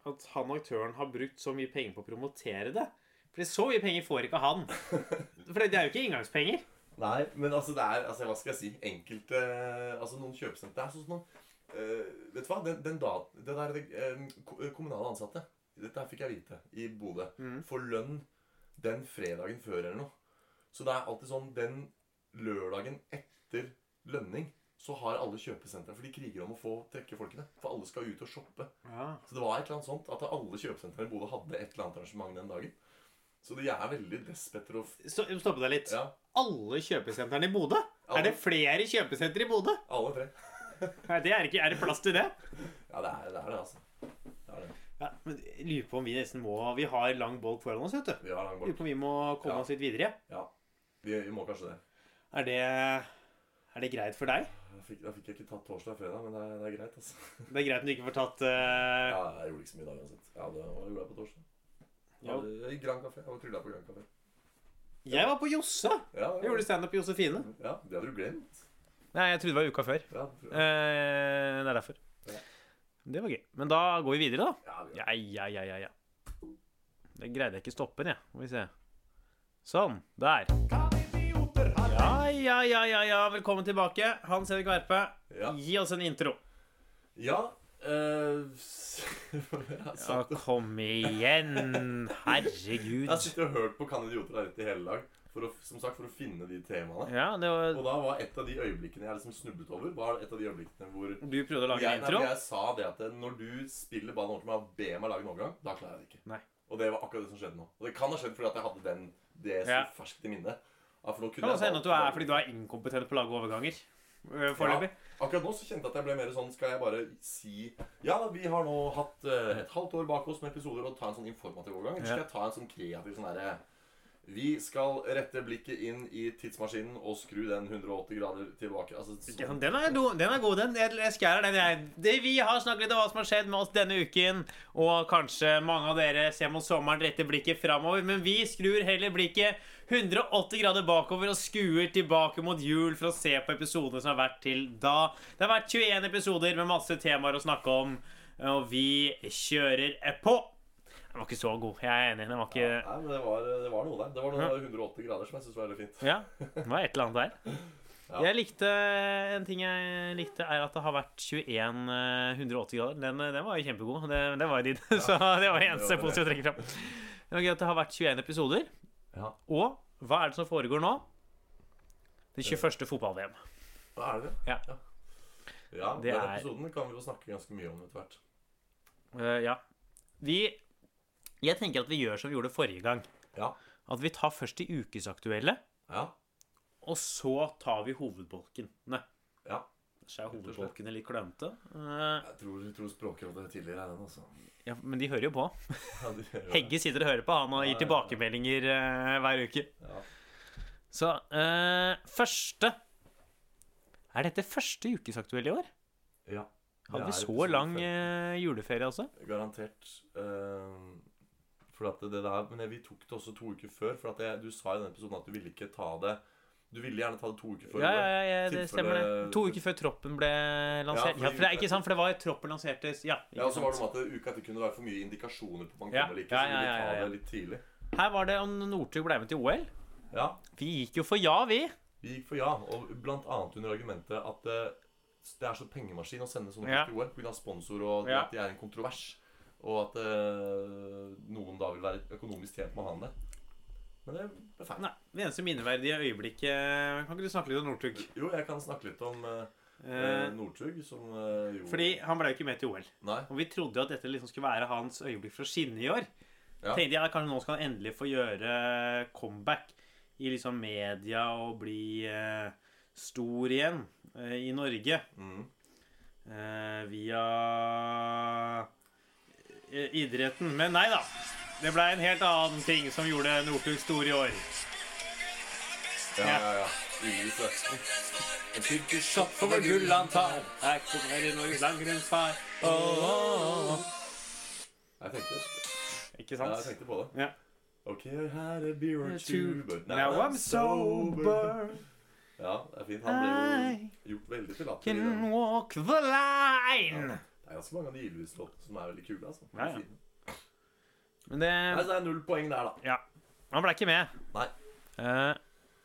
At han aktøren har brukt så mye penger på å promotere det. For så mye penger får ikke han. <laughs> For det er jo ikke inngangspenger. Nei, men altså det er altså, Hva skal jeg si? Enkelte Altså noen kjøpesenter Det er sånn som eh, Vet du hva? Den, den da, det der ko- kommunale ansatte Dette her fikk jeg vite i Bodø. Mm. Får lønn den fredagen før eller noe. Så det er alltid sånn Den lørdagen etter lønning så har alle kjøpesentre For de kriger om å få trekke folkene. For alle skal ut og shoppe. Ja. Så det var et eller annet sånt at alle kjøpesentrene i Bodø hadde et eller annet arrangement den dagen. Så de er veldig despetter og Stoppe deg litt. Ja, Alle kjøpesentrene i Bodø? Er det flere kjøpesentre i Bodø? alle tre. Nei, det er, ikke, er det plass til det? Ja, det er det, er det altså. Det det. Ja, men lurer på om vi nesten må Vi har lang bolk foran oss, vet du. Vi har lang Lurer på om vi må komme Ja. oss litt videre. Ja. Vi, vi må kanskje det. Er det Er det greit for deg? Da fikk, jeg ikke tatt torsdag og fredag, men det er, det er greit, altså. Det er greit når du ikke får tatt uh... Ja, jeg gjorde ikke så mye i dag uansett. Ja, det var jeg på torsdag. Ja, Ja. I Grand Café. Jeg var trylla på Grand Café. Jeg var på Josse. Ja, Jeg gjorde standup i Josefine. ja, det hadde du glemt. Nei, jeg trodde det var uka før. Ja, Eh, det er derfor. Det var gøy. Men da går vi videre, da. ja, Ja, ja, ja, ja. Det greide jeg ikke stoppe den, jeg. Må vi se. Sånn. Der. Ja, ja, ja, ja, ja. Velkommen tilbake. Hans Erik Verpe, Ja. gi oss en intro. ja Uh, <laughs> Ja, kom igjen. Herregud. Jeg har sittet og hørt på Kan idioter her ute i hele dag. For å, som sagt, for å finne de temaene. Ja, det var Og da var et av de øyeblikkene jeg liksom snublet over, var et av de øyeblikkene hvor Du prøvde å lage jeg, en intro? jeg sa det at når du spiller ballen til meg og be meg lage en overgang, da klarer jeg det ikke. Nei. Og det var akkurat det som skjedde nå. Og det kan ha skjedd fordi at jeg hadde den, det så Ja. ferskt i minnet. Ja, for nå kunne Kan også hende at du er fordi du er inkompetent på å lage overganger. Foreløpig. Ja, Akkurat nå så kjente jeg at jeg ble mer sånn Skal jeg bare si Ja, vi har nå hatt uh, et halvt år bak oss med episoder og ta en sånn informativ overgang. Eller skal jeg ta en sånn kreativ sånn derre Vi skal rette blikket inn i tidsmaskinen og skru den 180 grader tilbake. Altså, sånn. Den er, do, den er god, den. Jeg skjærer den, jeg. Det, vi har snakket litt om hva som har skjedd med oss denne uken. Og kanskje mange av dere ser mot sommeren retter blikket framover. Men vi skrur heller blikket 180 grader bakover og skuer tilbake mot jul for å se på episodene som har vært til da. Det har vært 21 episoder med masse temaer å snakke om, og vi kjører på. Den var ikke så god. Jeg er enig. Den var ikke Nei, men det var, det var noe der. Det var noe 180 grader som jeg syntes var veldig fint. Ja, det var et eller annet der. <laughs> Ja. Jeg likte En ting jeg likte, er at det har vært 21 eh, 180 grader. Den, eh, den var jo kjempegod. Det, det var jo din. <laughs> Så det var det eneste positive å trekke fram. Det var gøy at det har vært 21 episoder. Ja. Og hva er det som foregår nå? Det 21. fotball-VM. Hva er det? Ja. Ja, ja den er- episoden kan vi jo snakke ganske mye om etter hvert. Uh, ja. Vi Jeg tenker at vi gjør som vi gjorde forrige gang. Ja. At vi tar først de ukesaktuelle, Ja. og så tar vi hovedbolkene. Ja. Så er hovedbolkene litt klønete. Eh, Jeg tror, tror Språkrådet tidligere er den, altså. ja, men de hører jo på. <laughs> Ja, hører. Hegge sitter og hører på han og gir tilbakemeldinger uh, hver uke. Ja. Så uh, første Er dette første ukesaktuelle i år? ja. Hadde vi så lang eh, juleferie, altså? Garantert. Uh, for at det der, men vi tok det også to uker før. For at jeg, du sa i den episoden at du ville ikke ta det Du ville gjerne ta det to uker før. Ja, ja, ja, det stemmer det. To uker før troppen ble lansert. Ja, for ja, for ikke sant, for det var jo troppen lansertes Ja, Ja, og så var det noe at uka etter kunne være for mye indikasjoner på banken man kommer eller ikke. Så vi ville ta det litt tidlig. Her var det om Northug ble med til OL. Ja, Vi gikk jo for ja, vi. vi gikk for ja. Og blant annet under argumentet at eh, det er så pengemaskin å sende sånne Ja. til OL pga. sponsor og at de er en kontrovers. Og at eh, noen da vil være økonomisk tjent med å ha han der. Men det ble feil. Nei, Det eneste minneverdige øyeblikket Kan ikke du snakke litt om Northug? Jo, jeg kan snakke litt om Eh, Northug, som eh, jo fordi han ble jo ikke med til OL. Nei. Og vi trodde jo at dette liksom skulle være hans øyeblikk for å skinne i år. Ja. Tenkte jeg kanskje nå skal han endelig få gjøre comeback i liksom media og bli eh, stor igjen eh, i Norge. Mm. Eh, via idretten. Men nei da. Det ble en helt annen ting som gjorde Northug stor i år. Ja, Ja. ja, ja. En tyrkisk shot for gull han tar. Her kommer Norges langrennsfar. Åh, åh, åh. Jeg tenkte, Ikke ja, jeg tenkte på det. Ja. Ok, I had a beer or two, but now, Now I'm sober. Ja, det er fint. Han ble jo gjort veldig til latter. can walk the line. Det er ganske mange av de Ylvis-låtene som er veldig kule. altså. Ja, ja. Men det Nei, så det er null poeng der, da. Ja. Han ble ikke med. Nei. Eh,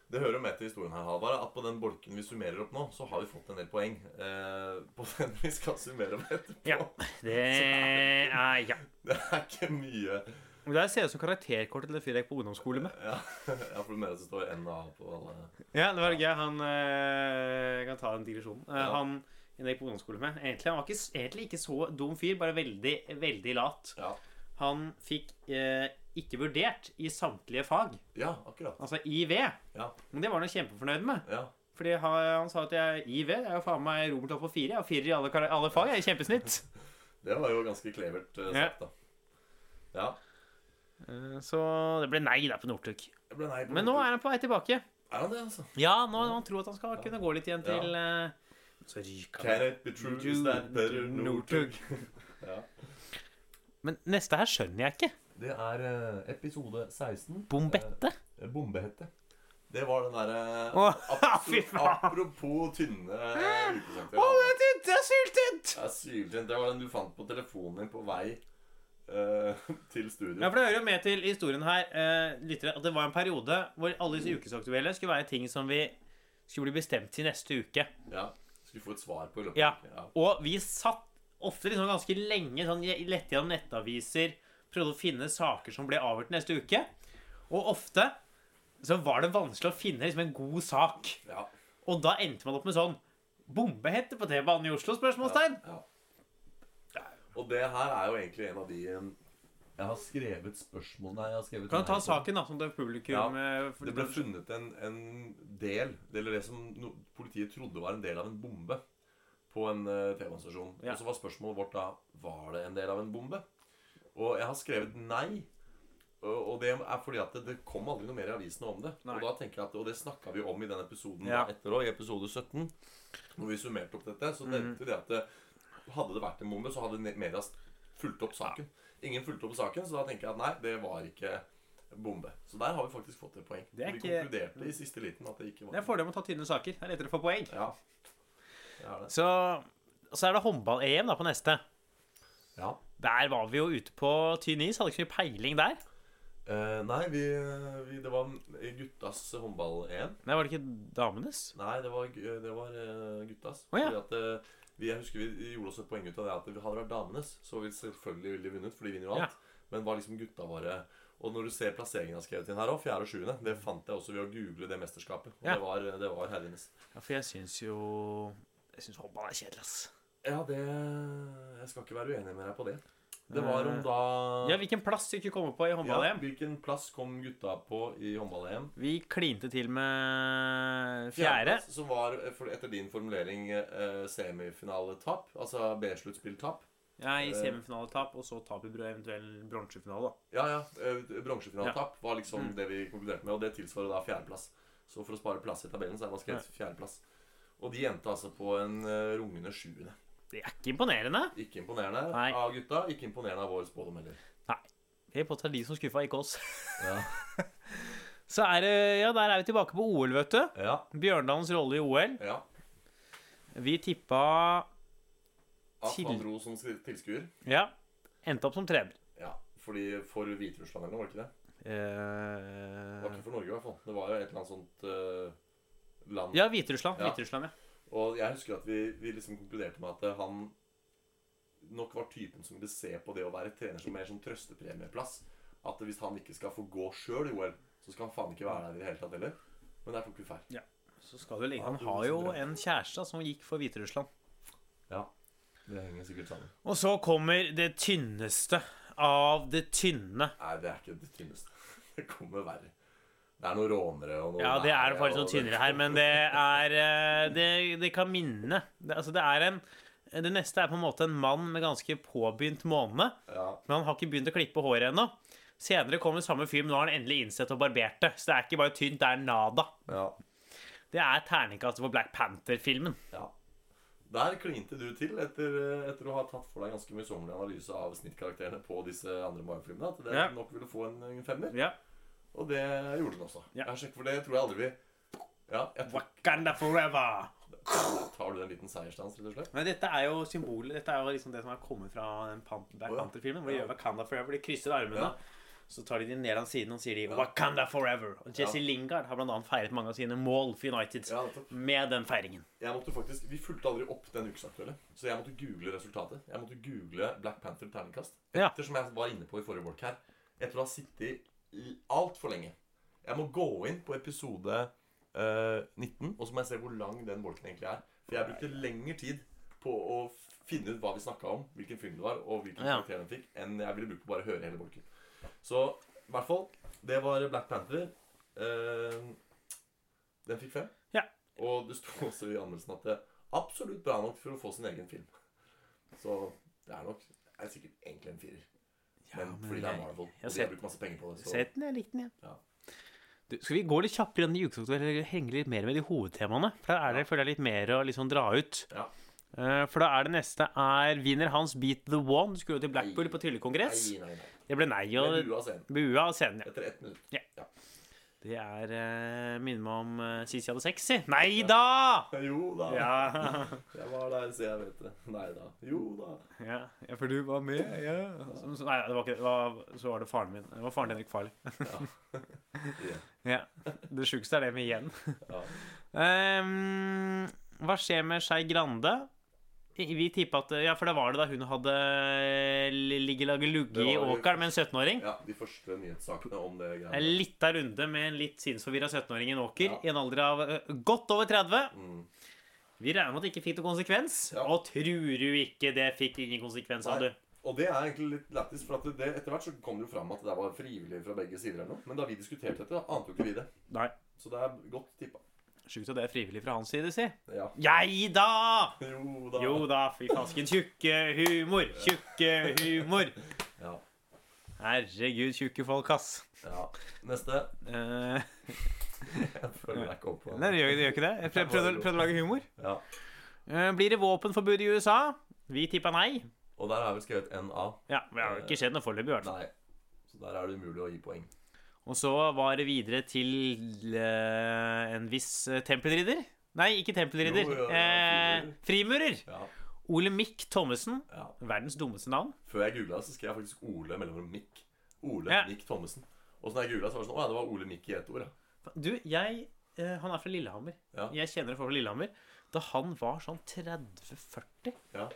Det hører med til historien her, Halvard, at på den bolken vi summerer opp nå, så har vi fått en del poeng. Eh, på den vi skal summere opp etterpå. Ja. det er Ja. Det er ikke mye. Det her ser ut som karakterkortet til en fyr jeg gikk på ungdomsskole med. Ja, <laughs> ja for det mener at det står NA på alle Ja, det var gøy. Han eh, Jeg kan ta den digresjonen. Eh, Ja. Han jeg gikk på ungdomsskole med Egentlig han var ikke, egentlig ikke så dum fyr, bare veldig, veldig lat. Ja, Han fikk eh, ikke vurdert i samtlige fag, ja akkurat. altså IV. Ja, Men det var han kjempefornøyd med. ja. Fordi han, han sa at jeg IV jeg er jo faen meg romertall på fire. Jeg har firer i alle, alle fag. Jeg er kjempesnitt. <laughs> Det var jo ganske klevert Ja. sagt, da. Ja. Uh, Så det ble nei der på Northug. Men nå er han på vei tilbake. Er han det, altså? Ja, nå han tror at han skal kunne gå litt igjen til eh, Så ryker Can it be true? Is that better? Northug? ja. Men neste her skjønner jeg ikke. Det er eh, episode 16. Bombette? Eh, bombehette. Det var den derre Åh, <laughs> fy faen. Apropos tynne ukesakter. Å, det er tynt! Det er syltynt! Det er syltynt. Det var den du fant på telefonen din på vei eh, <laughs> til studio. Ja, for Det hører jo med til historien her eh, lyttere, at det var en periode hvor alle disse ukesaktuelle skulle være ting som vi skulle bli bestemt til neste uke. Ja. Skal vi få et svar på Ja. Ja. Og vi satt ofte liksom ganske lenge sånn, lette gjennom nettaviser, prøvde å finne saker som ble avhørt neste uke. Og ofte så var det vanskelig å finne liksom, en god sak. Ja. Og da endte man opp med sånn Bombehette på T-banen i Oslo? spørsmålstegn. Ja. Og det her er jo egentlig en av de Jeg har skrevet spørsmål Nei, jeg har skrevet Kan du ta saken, da, som det publikum ja, Det ble funnet en, en del, eller det som no, politiet trodde var en del av en bombe, på en uh, TV-stasjon. Ja. Og så var spørsmålet vårt da Var det en del av en bombe. Og jeg har skrevet nei. Og, det er fordi at det, det kom aldri noe mer i avisene om det. Nei. Og da tenker jeg at, og det snakka vi om i den episoden Ja. etter òg, i episode 17. Når vi summerte opp dette, så nevnte mm. vi det at det, hadde det vært en bombe, så hadde media fulgt opp saken. Ingen fulgte opp saken, så da tenker jeg at nei, det var ikke bombe. Så der har vi faktisk fått et poeng. Det er vi konkluderte i siste liten at det ikke var Det er fordelen med å ta tynne saker. Det er lettere å få poeng. Ja, det. Så, så er det håndball-EM da på neste. Ja. Der var vi jo ute på tynn is. Hadde ikke så mye peiling der. Uh, nei, vi, vi, det var guttas håndball-EM. Nei, Var det ikke damenes? Nei, det var, det var eh, guttas. Oh, ja. Fordi at eh, vi, Jeg husker vi gjorde oss et poeng ut av det at det hadde vært damenes, så ville selvfølgelig ville de vunnet, for de vinner jo alt. Men var liksom gutta våre Og når du ser plasseringen jeg har skrevet inn her òg, fjerde og sjuende, det fant jeg også ved å google det mesterskapet. Og Ja. det var, det var herrenes. Ja, for jeg syns jo Jeg syns håndball er kjedelig, ass. Ja, det Jeg skal ikke være uenig med deg på det. Det var om da Ja, Hvilken plass fikk vi komme på i Ja, håndball-EM? Hvilken plass kom gutta på i håndball-EM? Vi klinte til med fjerde. Fjerdeplass, Som var, eh, etter din formulering, semifinaletap. semifinaletapp. Altså B-sluttspilltap. Ja, I Eh. semifinaletap, og så tap i eventuell bronsefinale. da. Ja, ja. Bronsefinaletap var liksom Mm. det vi konkluderte med, og det tilsvarer da fjerdeplass. Så for å spare plass i tabellen, så er det skrevet fjerdeplass. Og de endte altså på en eh, rungende sjuende. Det er ikke imponerende. Ikke imponerende Nei. av gutta, ikke imponerende av vår spådom heller. Harry Potter er de som skuffa, ikke oss. Ja. <laughs> Så er det Ja, der er vi tilbake på OL, vet du. ja. Bjørndalens rolle i OL. ja. Vi tippa At Til- han dro som sk- tilskuer. Ja. Endte opp som trener. Ja. Fordi for Hviterussland eller noe, var det ikke det? Det var Eh, ikke for Norge, i hvert fall. Det var jo et eller annet sånt uh, land. ja, Hviterussland. Ja. Hviterussland, ja. Og jeg husker at vi, vi liksom konkluderte med at han nok var typen som ville se på det å være trener som mer som trøstepremieplass. At hvis han ikke skal få gå sjøl i OL, så skal han faen ikke være der i det hele tatt heller. Men der tok vi feil. Så skal det ligge. Han Han har jo en kjæreste som gikk for Hviterussland. Ja, det henger sikkert sammen. Og så kommer det tynneste av det tynne. Nei, det er ikke det tynneste. <laughs> Det kommer verre. Det er noen rånere og noe Ja, det er faktisk noe tynnere her, men det er eh, Det, det kan minne. Det, altså, det er en Det neste er på en måte en mann med ganske påbegynt måne, Ja, men han har ikke begynt å klippe håret ennå. Senere kommer samme film, nå har han endelig innsett og barbert det. Så det er ikke bare tynt, det er nada. ja, Det er terningkastet for Black Panther-filmen. ja. Der klinte du til etter, etter å ha tatt for deg ganske møysommelig analyse av snittkarakterene på disse andre Marvel-filmene. At det nok ville få en, en femmer. Ja. Og det gjorde den også. Ja. Jeg har sjekket for det tror jeg aldri vi Ja, jeg tror, Wakanda forever! Tar du en liten seiersdans, rett og slett? Men dette er jo symbolet. Dette er jo liksom det som har kommet fra den Pan Black Å, ja. Panther-filmen. Hvor de gjør Wakanda forever. De krysser armene. Så tar de dem ned av siden og sier de. 'Wakanda forever'. Og Jesse. Lingard har annet feiret mange av sine mål for United med den feiringen. Jeg måtte faktisk, Vi fulgte aldri opp den ukesaktuelle, så jeg måtte google resultatet. Jeg måtte google Black Panther terningkast. Ettersom jeg var inne på i forrige bolk her. Etter å ha sittet altfor lenge. Jeg må gå inn på episode uh, 19, og så må jeg se hvor lang den bolken egentlig er. For jeg brukte lengre tid på å finne ut hva vi snakka om, hvilken film det var, og hvilken Ja. karakter den fikk, enn jeg ville brukt på bare å høre hele bolken. Så i hvert fall Det var Black Panther. Uh, den fikk fem. Ja. Og det sto også i anmeldelsen at det er absolutt bra nok for å få sin egen film. Så det er nok det er sikkert egentlig en firer. Men men fordi det er Marvel, jeg og de har brukt masse penger på det. Så Sett den, jeg likte den. Ja. Du, skal vi gå litt kjappere inn i ukesaktuelt, eller henge litt mer med de hovedtemaene? For der er det, Ja. føler jeg, litt mer å liksom dra ut. ja. Uh, for da er det neste er Vinner hans Beat the One. Du skulle jo til Blackpool Nei. på tryllekongress. Nei, nei, nei. Det ble nei Med bua av scenen. bua av scenen, ja. Etter ett minutt. Det er uh, Minner meg om uh, sist jeg hadde sex, si. Nei da! Jo da. Ja. <laughs> Jeg var der, så jeg vet det. Nei da. Jo da. ja. ja, for du var med, ja. Så, så, nei, det var ikke det. var, Så var det faren min. Det var faren til Henrik Farley. <laughs> Ja. Ja. Det sjukeste er det med igjen. Ja. <laughs> Ehm, hva skjer med Skei Grande? I- Vi tippa at Ja, for det var det da hun hadde ligge-lage-lugge i var åkeren med en 17-åring. ja, de første nyhetssakene om det En greiene. lita runde med en litt sinnsforvirra 17-åring i en åker Ja. i en alder av eh, godt over 30. Mm. Vi regner med at det ikke fikk noen konsekvens. Ja. Og tror du ikke det fikk ingen konsekvens, sa du? Og det er egentlig litt lættis, for at det, etter hvert så kom det jo fram at det var frivillig fra begge sider. eller noe. Men da vi diskuterte dette, ante jo ikke vi det. Nei. Så det er godt tippa. Sjukt at det er frivillig fra hans side, si. Ja. Jeg da! Jo da. Jo da, fy fasken. Tjukke humor. Tjukke humor. Ja. Herregud, tjukke folk, ass. ja. Neste. Eh, Jeg følger deg ikke opp på nei, det gjør, det gjør ikke det. Jeg prøvde, prøvde, prøvde å lage humor. Ja. Eh, blir det våpenforbud i USA? Vi tippa nei. Og der har vel skrevet NA. Ja, Det har ikke skjedd noe foreløpig, i hvert fall. Nei. Så der er det umulig å gi poeng. Og så var det videre til eh, en viss eh, tempelridder. Nei, ikke tempelridder. Jo, jo, eh, frimurer. Ja. Ole Mikk Thommessen. ja. Verdens dummeste navn. Før jeg googla, så skrev jeg faktisk Ole mellom Mikk. Ole Ja. Mikk Thommessen. Og så da jeg googla, så var det sånn Å ja, det var Ole Mikk i ett ord, ja. Du, jeg eh, Han er fra Lillehammer. Jeg kjenner folk fra Lillehammer. Da han var sånn 30-40, Ja.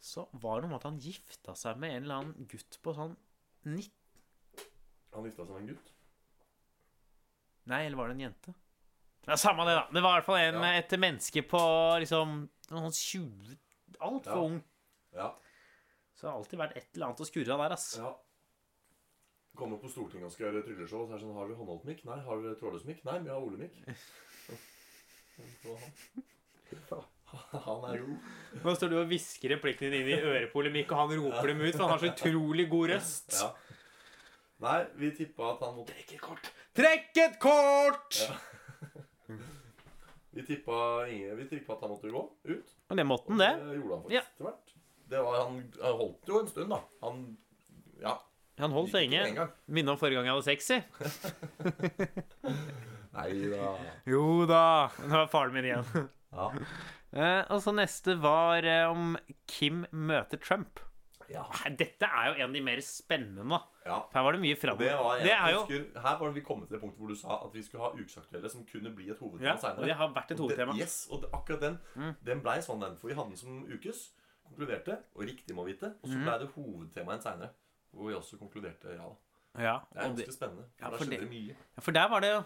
så var det noe med at han gifta seg med en eller annen gutt på sånn 90 Han gifta seg med en gutt. Nei, eller var det en jente? Ja, Samme det, da. Det var i hvert fall en, Ja. et menneske på liksom noen 20 Altfor Ja. ung. Ja. Så det har alltid vært et eller annet å skurre av der, ass. ja. Kommer på Stortinget og skal gjøre trylleshow, og så er det sånn Har dere håndholdt mikk? Nei. Har dere trådløs mikk? Nei, vi har Ole mikk. <laughs> <laughs> Han er god. Nå står du og hvisker replikkene dine inn i øret på Ole Mikk, og han roper dem ut, for han har så <laughs> utrolig god røst. Ja. Nei, vi tippa at han måtte Trekk kort! Trekk et kort! Ja. Vi tippa, ingen- vi tippa at han måtte gå ut. Og det måtte han, det. Det gjorde han faktisk Ja. etter hvert. Det var, han, han holdt jo en stund, da. Han Ja. Han holdt lenge. Minne om forrige gang jeg hadde sexy. <laughs> Nei da. Jo da. Nå var faren min igjen. Ja. Eh, og så neste var eh, om Kim møter Trump. Ja. Dette er jo en av de mer spennende. ja. Her var det mye Og framover. Det Det er her var det vi kommet til det punktet hvor du sa at vi skulle ha ukesaktuelle som kunne bli et hovedtema ja, hovedtema og det har vært et hovedtema. Yes, og det, akkurat den Mm. Den blei sånn, den. For vi hadde den som ukes, konkluderte, og riktig må vite. Og så Mm. blei det hovedtemaet seinere, hvor vi også konkluderte ja. Ja, Det er ganske spennende. For Ja, for der skjedde det- det mye. ja, for der var det jo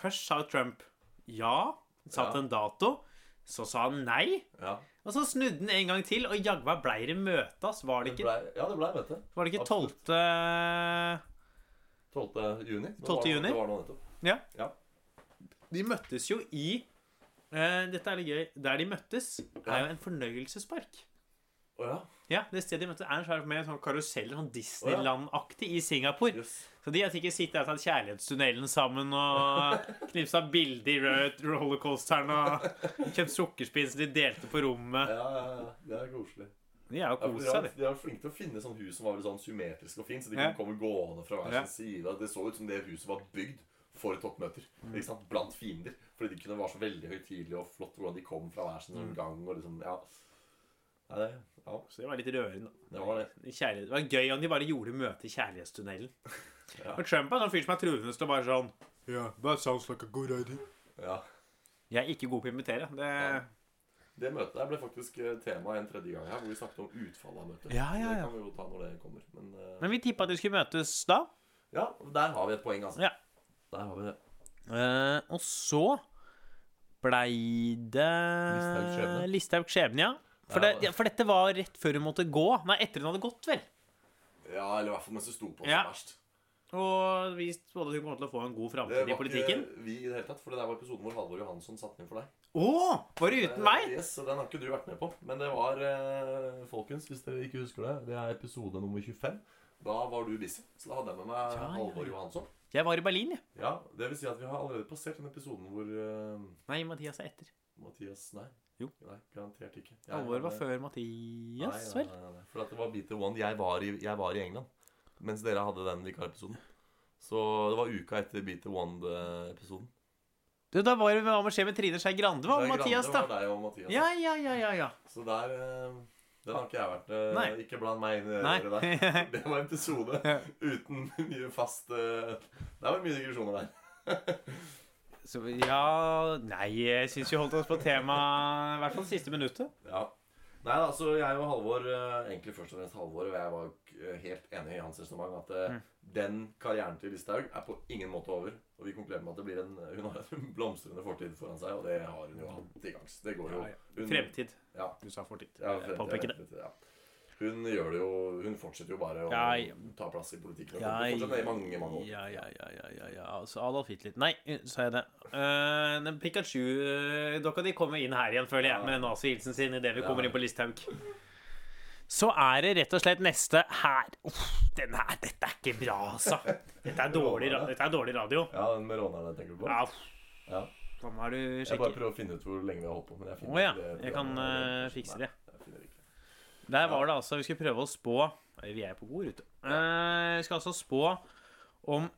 Først sa Trump ja, satte Ja. en dato. Så sa han nei. Ja. Og så snudde han en gang til, og jaggu meg blei det møte, ass. Var det Det ikke, ble, ja, det blei møte. var det ikke absolutt. 12. 12. juni. Nå 12. var det- juni? Det var nå nettopp. Ja. Ja. De møttes jo i eh, Dette er litt gøy. Der de møttes, er jo en fornøyelsespark. Å ja. Ja, det stedet de møttes er en svær med sånn karuseller, sånn Disneyland-aktig, i Singapore. Yes. Så de har sikkert sittet der og tatt kjærlighetstunnelen sammen og <laughs> knipsa bilde i rollercoasteren og kjøpt sukkerspinn som de delte på rommet. Ja, ja, ja. Det er koselig. De er jo Ja, de, var, de. var flinke til å finne sånn hus som var sånn symmetrisk og fint, så de Ja. kunne komme gående fra hver Ja. sin side. Det så ut som det huset var bygd for toppmøter. Mm. Ikke? Blant fiender. Fordi de kunne være så veldig høytidelige og flott hvordan de kom fra hver sin Mm. gang. og liksom, ja. Nei, det, ja, Så det var litt rørende. det var det. Kjærlighet. Det var gøy om de bare gjorde møtet i kjærlighetstunnelen. <laughs> Ja. Og Trump er en sånn fyr som er truende og bare sånn Yeah, that sounds like a good idea. Ja. Jeg er ikke god på å invitere. Det Ja. Det møtet der ble faktisk eh, tema en tredje gang her, hvor vi snakket om utfallet av møtet. Ja, ja, Det ja. kan vi jo ta når det kommer. Men, eh, Men vi tippa at de skulle møtes da. ja, der har vi et poeng, altså. Ja. Der har vi det. Eh, og så blei det Listhaug skjebne. Listhaug skjebne, ja. For, det, ja. for dette var rett før hun måtte gå. Nei, etter hun hadde gått, vel. Ja, eller i hvert fall mens hun sto på Ja. som verst. Og vi spådde at hun kom til å få en god framtid i politikken. ikke vi i det hele tatt, for det der var episoden hvor Halvor Johansson satte inn for deg. Å! Var det uten Eh, meg? Yes, Den har ikke du vært med på. Men det var, eh, folkens, hvis dere ikke husker det, det er episode nummer 25. Da var du busy, så da hadde jeg med meg Ja, ja, Halvor ja. Johansson. Jeg var i Berlin, jeg. Ja, Det vil si at vi har allerede passert den episoden hvor uh... Nei, Mathias er etter. Mathias Nei. Jo. Nei, garantert ikke. Jeg Halvor var før Mathias, vel? nei, nei, nei. For at det var Beat the One. Jeg var, i, jeg var i England mens dere hadde den vikarepisoden. Så det var uka etter Beat the One-episoden. Du, da var det hva med skje med Trine Skei Grande? var og Mathias, da? Det var deg og Mathias. Ja, ja, ja, ja, ja. Så der eh, Den har ikke jeg vært eh, Nei. Ikke bland meg inn i Nei. det der. <laughs> Det var en episode uten mye fast eh, Der var mye digresjoner der. <laughs> Så, ja Nei, jeg syns vi holdt oss på temaet i hvert fall siste minuttet. Ja. Nei da, så jeg og Halvor, eh, egentlig først og fremst Halvor, og jeg var eh, helt enig i hans resonnement at eh, Mm. den karrieren til Listhaug er på ingen måte over. Og vi konkluderer med at det blir en, hun har en blomstrende fortid foran seg, og det har hun jo hatt til gangs. Det går jo. Ja, ja. Fremtid. Ja. Du sa fortid. Ja, fremtid, det. fremtid, ja. Hun gjør det jo Hun fortsetter jo bare å Ja, ta plass i politikken. Og Ja, i mange, mange år. ja, ja, ja, ja, ja. Altså, Adolf Hitler Nei, sa jeg det. Uh, den Pikachu-dokka di kommer inn her igjen, føler jeg, med nazihilsen sin idet vi kommer inn på Listhaug. Så er det rett og slett neste her Uff, den her, Dette er ikke bra, altså. Dette er dårlig, dette er dårlig radio. Ja, den med rånerne tenker du på? Ja, Ja. Jeg bare prøver å finne ut hvor lenge vi har holdt på. Men jeg oh, ja. Jeg kan eh, fikse det. Nei, jeg finner ikke. Der var det altså Vi skulle prøve å spå Vi er på god rute. Eh, vi skal altså spå om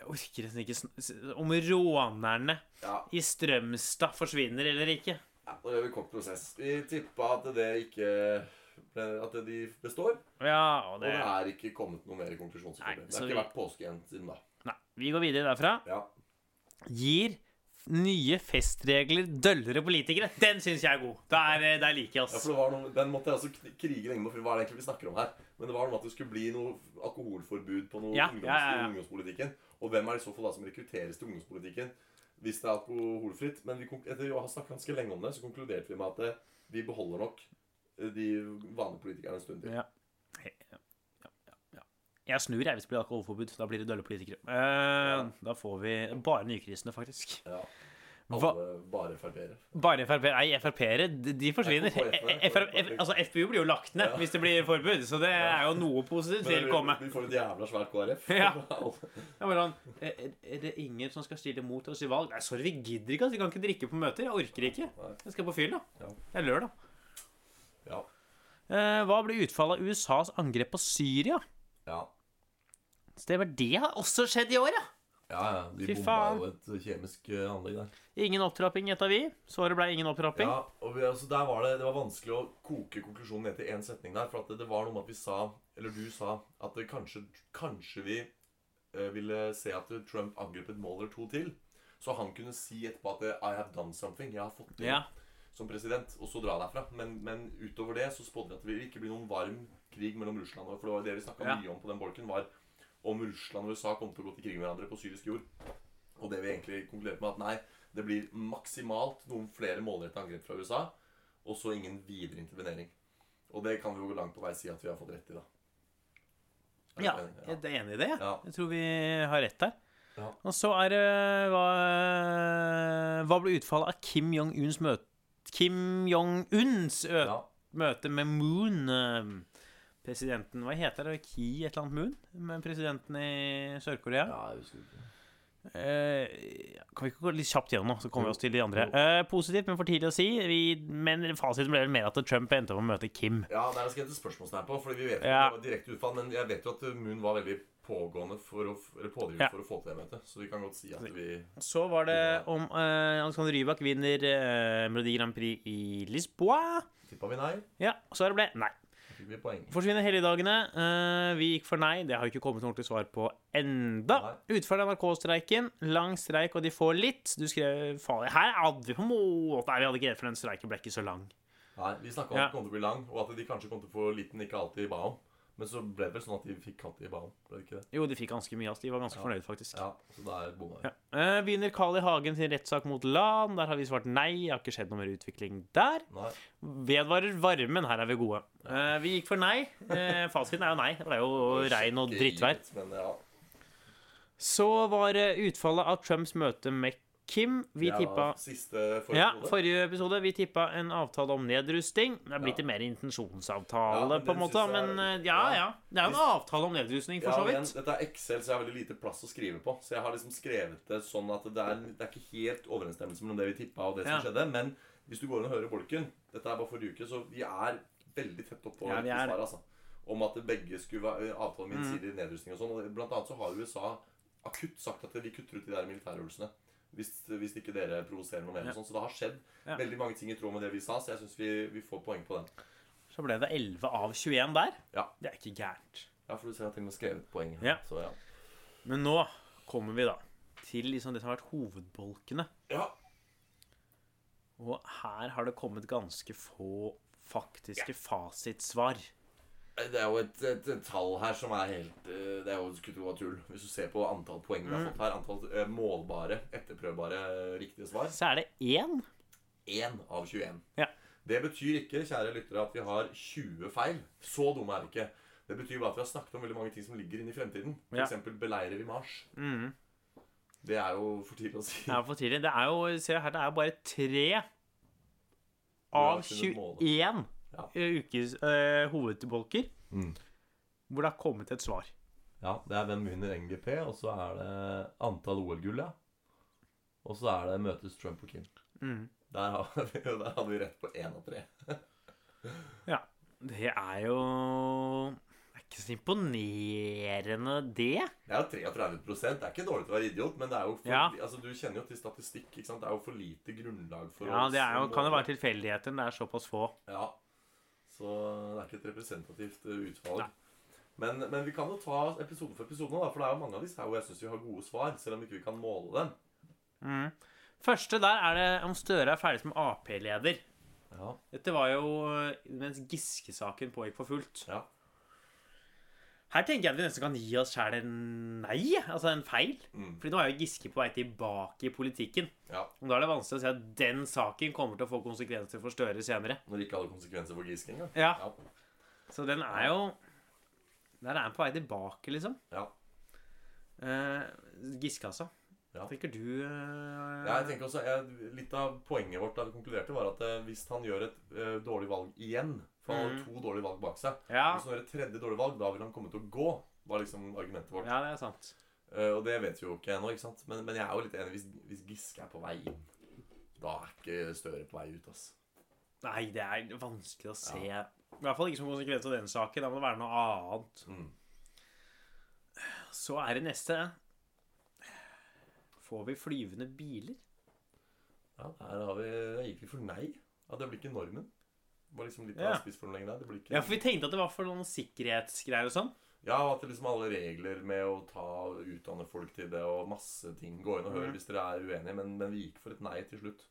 Jeg orker nesten ikke Om rånerne Ja, i Strømstad forsvinner eller ikke. ja, nå gjør vi kort prosess. Vi tippa at det ikke At de består. Ja, og Og det det er ikke kommet noe mer konklusjon. Nei. Det har har vi- ikke vært påske igjen siden da. Nei. Vi går videre derfra. Ja. Gir nye festregler døllere politikere. Den syns jeg er god. Der, eh, der liker jeg Ja, oss. var noe, Den måtte jeg også krige lenge med, for hva er det egentlig vi snakker om her? Men det var noe at det skulle bli noe alkoholforbud på noe Ja, ungdoms, ja, ja, ja. ungdomspolitikken. Og hvem er det i så fall da som rekrutteres til ungdomspolitikken hvis det er alkoholfritt? Men vi, etter å ha snakket ganske lenge om det, så konkluderte vi med at eh, vi beholder nok eh, de vanlige politikerne en stund til. Ja. Ja, ja, ja, ja. Jeg snur jeg hvis det blir alkoholforbud. Da blir det dølle politikere. Eh, Da får vi bare nykristne, faktisk. Ja. Hva- bare Frp-ere. Bare Frp-ere, Nei, Frp-ere, de, forsvinner. Altså, FPU blir jo lagt ned Ja. hvis det blir forbud, så det er jo noe positivt til å komme. vi, får et jævla svært KrF. Ja. <laughs> Ja, men er, er det ingen som skal stille mot oss i valg? Nei, sorry, vi gidder ikke. Altså. Vi kan ikke drikke på møter. Jeg orker ikke. Jeg skal på fylla. Ja. Det er lørdag. Ja. Eh, hva ble utfallet av USAs angrep på Syria? Ja. Stemmer, det har også skjedd i år, ja. Ja, ja. De Fy bomba faen. jo et kjemisk eh, anlegg der. Ingen opptrapping, gjetta vi. Svaret ble ingen opptrapping. Ja, og vi, altså der var det, det var vanskelig å koke konklusjonen ned til én setning der. For at det, det var noe med at vi sa, eller du sa, at det kanskje, kanskje vi eh, ville se at Trump angrep et mål eller to til. Så han kunne si etterpå at I have done something. Jeg har fått til Ja. noe som president. Og så dra derfra. Men, men utover det så spådde vi at det ville ikke bli noen varm krig mellom Russland og For det var det vi snakka Ja. mye om på den bolken, var om Russland og USA kommer til å gå til krig med hverandre på syrisk jord. Og det vi egentlig konkluderte med, at nei, det blir maksimalt noen flere målrettede angrep fra USA, og så ingen videre intervenering. Og det kan vi jo langt på vei si at vi har fått rett i, da. Er Ja, enig? jeg er enig i det. Ja. Jeg tror vi har rett der. Ja. Og så er det hva, hva ble utfallet av Kim Jong-uns møte Kim Jong-uns møte med Moon Presidenten Hva heter det? Ki et eller annet Moon? Med presidenten i Sør-Korea? ja, jeg husker ikke. Eh, kan vi ikke gå litt kjapt gjennom, så kommer vi oss til de andre? Eh, positivt, men for tidlig å si. Vi, men fasiten ble vel mer at Trump endte opp med å møte Kim. Ja, det er skrevet spørsmålstegn på, fordi vi vet Ja. ikke det direkte utfall. Men jeg vet jo at Moon var veldig pågående for å, eller pådriver Ja. for å få til det møtet. Så vi kan godt si at vi Så var det om eh, Alexander Rybak vinner eh, Melodi Grand Prix i Lisboa. tippa vi nei. Ja, svaret ble nei. Fikk vi poeng. Forsvinner helligdagene. Uh, vi gikk for nei. Det har jo ikke kommet noe ordentlig svar på enda. Utfallet av NRK-streiken. Lang streik, og de får litt. Du skrev faen, Her hadde vi på måte Nei, vi hadde ikke redd for den streiken ble ikke så lang. Nei, Vi snakka om Ja. at den kom til å bli lang, og at de kanskje kom til å få litt den ikke alltid ba om. Men så ble det vel sånn at de fikk kant i banen? Ble det ikke det? Jo, de fikk ganske mye. Altså. De var ganske Ja. fornøyd, faktisk. Ja, så der bomma vi. Ja. Eh, begynner Carl I. Hagen sin rettssak mot LAN. Der har vi svart nei. Det har ikke skjedd noe mer utvikling der. Nei. Vedvarer varmen. Her er vi gode. Eh, vi gikk for nei. Eh, fasiten er jo nei. Det ble jo regn og drittvær. Så var utfallet av Trumps møte med Kim, vi er tippa Siste forrige ja, forrige episode. Vi tippa en avtale om nedrusting. Det er blitt Ja. en mer intensjonsavtale, ja, på en måte. Men er- eh, ja, ja. ja. Det er jo en avtale om nedrustning, for Ja, så men vidt. Dette er Excel, så jeg har veldig lite plass å skrive på. Så jeg har liksom skrevet det sånn at det er, det er ikke helt overensstemmelse mellom det vi tippa og det som Ja. skjedde. Men hvis du går inn og hører bolken Dette er bare forrige uke, så vi er veldig tett oppå Ja, det. altså. Om at begge skulle være avtale min Mm. gjensidig nedrustning og sånn. Blant annet så har USA akutt sagt at vi kutter ut de der militærøvelsene. Hvis, hvis ikke dere provoserer noe mer. Ja. sånn. Så det har skjedd Ja. veldig mange ting i tråd med det vi sa, så jeg syns vi, vi får poeng på den. Så ble det 11 av 21 der. Ja. Det er ikke gærent. Ja, for du ser at jeg har skrevet poeng. her. Ja. Så ja. Men nå kommer vi da til liksom det som har vært hovedbolkene. ja. Og her har det kommet ganske få faktiske fasitsvar. Det er jo et, et, et tall her som er helt eh, Det er jo skulle tro var tull. Hvis du ser på antall poeng vi har Mm. fått her, antall eh, målbare, etterprøvbare eh, riktige svar, Så er det én. 1 av 21. Ja. Det betyr ikke kjære lyttere, at vi har 20 feil. Så dumme er vi ikke. Det betyr bare at vi har snakket om veldig mange ting som ligger inne i fremtiden. Ja. F.eks. beleirer vi Mars. Mm. Det er jo for tidlig å si. Det er for tidlig. Det er jo se her, det er jo bare tre av 21 Ja. Ukes eh, hovedbolker Mm. hvor det har kommet et svar. Ja, det er hvem vinner NGP, og så er det antall OL-gull, ja. Og så er det møtes Trump og Kim. Mm. Der, har <laughs> vi, der hadde vi rett på én av tre. <laughs> Ja. Det er jo Det er ikke så imponerende, det. Det er jo 33% Det er ikke dårlig til å være idiot, men det er jo for, Ja. altså, du kjenner jo til statistikk. ikke sant? Det er jo for lite grunnlag for Ja, å det er jo, kan jo være tilfeldigheter det er såpass få. Ja. Så det er ikke et representativt eh, utvalg. Men, men vi kan jo ta episode for episode da, for det er jo mange av disse her hvor jeg syns vi har gode svar, selv om ikke vi kan måle dem. Mm. Første der er det om Støre er ferdig som Ap-leder. Ja. Dette var jo eh, mens Giske-saken pågikk for fullt. ja. Her tenker jeg at vi nesten kan gi oss sjæl en nei, altså en feil. Mm. Fordi nå er jo Giske på vei tilbake i politikken. ja. Og da er det vanskelig å si at den saken kommer til å få konsekvenser for Støre senere. Når det ikke hadde konsekvenser for Giske engang. Ja, Ja. Så den er jo Der er han på vei tilbake, liksom. ja. Eh, Giske, altså. Ja. Tenker du eh, Ja, jeg tenker også, jeg, Litt av poenget vårt da vi konkluderte, var at eh, hvis han gjør et eh, dårlig valg igjen For han Mhm. to dårlige valg bak seg. Ja. Og så når det tredje dårlig valg, da vil han komme til å gå. Var liksom argumentet vårt. ja, det er sant. Eh, og det vet vi jo ikke ennå, ikke sant? Men, men jeg er jo litt enig. Hvis, hvis Giske er på vei inn, da er ikke Støre på vei ut, ass. Nei, det er vanskelig å se. I hvert fall ikke som konsekvens av den saken. Da må det være noe annet. Mm. Så er det neste. Får vi flyvende biler? Ja, der, har vi, gikk vi for nei. Ja, det blir ikke normen. Var liksom litt Ja. spissformuleringen der. Det blir ikke Ja, for vi tenkte at det var for noen sikkerhetsgreier og sånn. Ja, og at det liksom alle regler med å ta utdanne folk til det og masse ting. Gå inn og høre mm. hvis dere er uenige. Men, men vi gikk for et nei til slutt.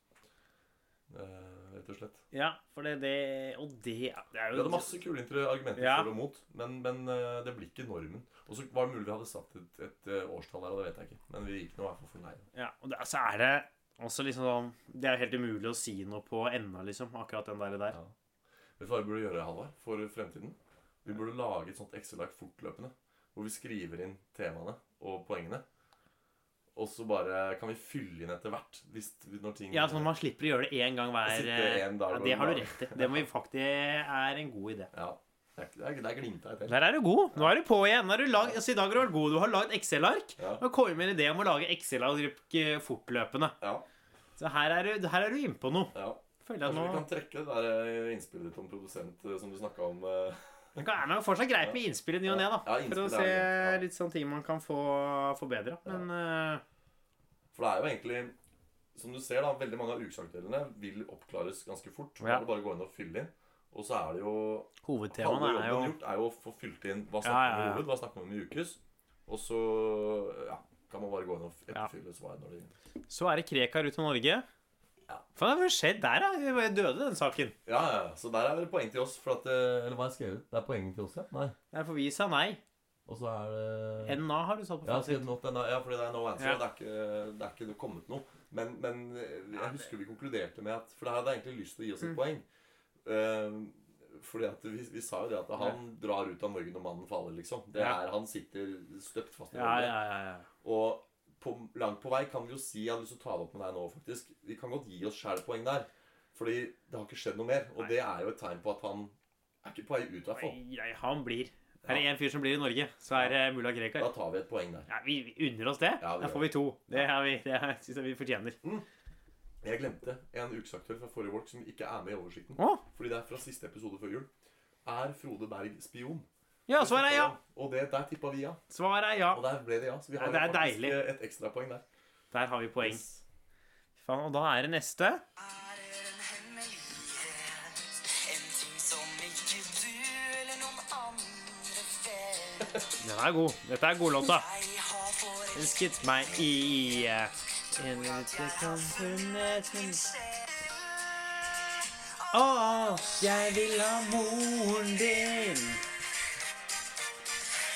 Uh, rett og slett. Ja, for det, det Og det, det er Vi hadde masse kule argumenter Ja. for og mot, men, men uh, det blir ikke normen. Og så var det mulig vi hadde satt et, et eh, årstall der, og det vet jeg ikke. Men vi gikk nå i hvert fall for nei. Ja, og det, så er det også liksom sånn Det er helt umulig å si noe på ennå, liksom. Akkurat den der. der. Ja. Vet du hva vi burde gjøre, Halvard, for fremtiden? Vi burde lage et sånt Excel-ark fortløpende, hvor vi skriver inn temaene og poengene. Og så bare kan vi fylle inn etter hvert. Hvis, når ting Ja, sånn at man slipper å gjøre det én gang hver eh, en dag ja, Det har du rett i. Det må vi faktisk er en god idé. Ja. Det er, ikke- det er, det er glimta jeg til. Der er du god. Nå er du på igjen. Du lag, altså, I dag har du vært god. Du har lagd Excel-ark. Ja. Nå kommer vi med en idé om å lage Excel-ark eh, fortløpende. Ja. Så her er du, her er du inne på noe. ja. Føler jeg nå Kanskje vi kan trekke det der eh, innspillet ditt om produsent eh, som du snakka om. eh, Det kan være fortsatt greit med innspill i ny og ne, da. Ja, For å se ja. litt sånne ting man kan få forbedra. Men For det er jo egentlig Som du ser, da, veldig mange av ukesaktuellene vil oppklares ganske fort. Ja. Det bare å gå inn og fylle inn. Og så er det jo hovedtemaene er jo jobben gjort er jo å få fylt inn hva snakker ja, om i ja. hoved, hva snakker vi om i ukes. Og så ja, kan man bare gå inn og Ja. etterfylle svar når de Så er det Krekar ut av Norge. Ja. Hva har skjedd der, da? Jeg Døde den saken. Ja, ja, ja. Så der er det poeng til oss. For at, eh, eller hva har jeg skrevet? Det er poeng til oss, ja? Nei. Der for vi sa nei. Og så er det NA har du satt på ja, fasit. Ja, not, ja, fordi det er no answer. Ja. Det, er ikke, det er ikke kommet noe. Men, men eh, jeg husker vi konkluderte med at For det hadde jeg egentlig lyst til å gi oss et Mm. poeng. Eh, fordi at vi, vi sa jo det at han drar ut av Norge når mannen faller, liksom. Det Ja. er, han sitter støpt fast i Ja, Norge. ja, ja, ja. Og på, langt på vei kan vi jo si Jeg har lyst til å ta det opp med deg nå, faktisk. Vi kan godt gi oss sjæl poeng der. Fordi det har ikke skjedd noe mer. Og Nei. det er jo et tegn på at han er ikke på vei ut, i hvert fall. Nei, han blir. Er det én fyr som blir i Norge, så er det mulla Krekar. Da tar vi et poeng der. Ja, vi, vi unner oss det. Ja, Da får vi to. Det, er vi, det syns jeg vi fortjener. Jeg glemte en ukesaktør fra forrige Walk som ikke er med i oversikten. Åh? Fordi det er fra siste episode før jul. Er Frode Berg spion? Ja, svaret er ja. Og det, der tippa vi ja. Svaret er ja. Og der ble det ja. Så vi har Nei, det faktisk deilig. eh, et ekstrapoeng der. Der har vi poeng. Yes. Faen, og da er det neste. Er det en hemmelighet? En ting som ikke du eller noen andre vet? Den er god. Dette er godlåta. Elsket meg i en samfunnet min Å, jeg vil ha moren din.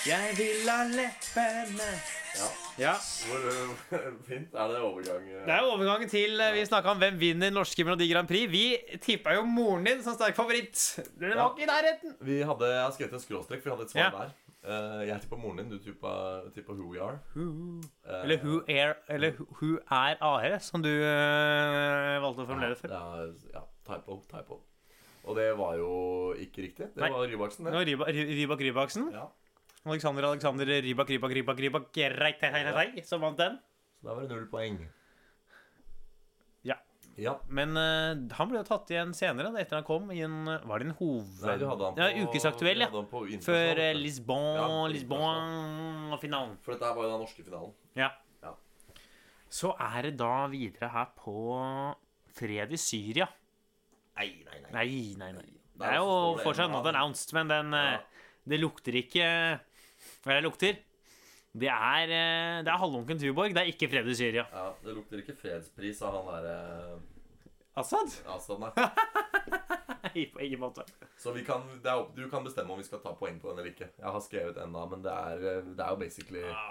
Jeg vil ha leppene Ja. Ja. Hvor eh, <laughs> fint er det overgang? eh? Det er overgangen til eh, Vi snakka om hvem vinner norske Melodi Grand Prix. Vi tippa jo moren din som sterk favoritt. Den var ikke i nærheten. Vi hadde, jeg har skrevet en skråstrek, for vi hadde et svar Ja. der. Eh, jeg tippa moren din, du tippa, tippa Who We Are. Eh, Eller Who er Eller Who er AR, som du eh, valgte å formulere det for. Ja, ja, typo, typo. Og det var jo ikke riktig. Det Nei. var Rybaksen, Det det. var Ryba- Ry- Rybak Rybaksen. Ja. Alexander Alexander Rybak Rybak Rybak Rybak Greit, hei, hei, hei, som vant den. Så da var det null poeng. Ja. Ja. Men uh, han ble jo tatt igjen senere, da, etter han kom i en Var det en hoved... Nei, du hadde han på ja, ukesaktuell, ja. Før eh, du. Lisbon, Ja, Lisbon-finalen. For dette var jo den norske finalen. Ja. Ja. Så er det da videre her på fred i Syria. Nei, nei, nei. Nei, nei, nei. Det er jo fortsatt not announced, men den eh. Det lukter ikke Hva er det lukter? Det er, eh, det er halvunken Tuborg. Det er ikke fred i Syria. Ja, Det lukter ikke fredspris av han derre Assad? Assad, nei. <laughs> På ingen måte. Så vi kan, er du kan bestemme om vi skal ta poeng på den eller ikke. Jeg har skrevet ennå, men det er, eh, det er jo basically Ja.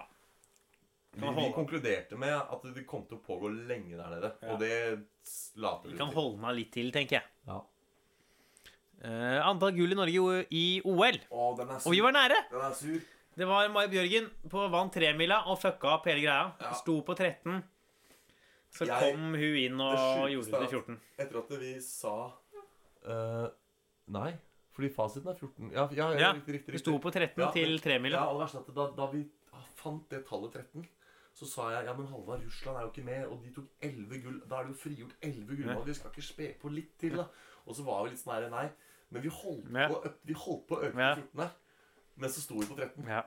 vi, vi konkluderte med at det kom til å pågå lenge der nede. Ja. Og det later Vi til. vi kan holde meg litt til, tenker jeg. Ja. Uh, antall gull i Norge i OL. Å, den er sur. Og vi var nære! Den er sur. Det var Mai Bjørgen på vant tremila og fucka opp hele greia. Ja. Sto på 13. Så Jeg- kom hun inn og det gjorde det til 14. Etter at vi sa uh, Nei, fordi fasiten er 14. Ja, ja, ja, Ja, riktig, riktig, Vi sto på 13 Ja, til tremila. Ja, det da, da vi fant det tallet 13, så sa jeg ja, men Halvard, Russland er jo ikke med, og de tok 11 gull. Da er det jo frigjort 11 gull. Og Vi skal ikke spe på litt til, da. Og så var vi litt sånn her, nei. Men vi holdt, på, vi holdt på å øke til 14 her. Men så sto vi på 13. Ja.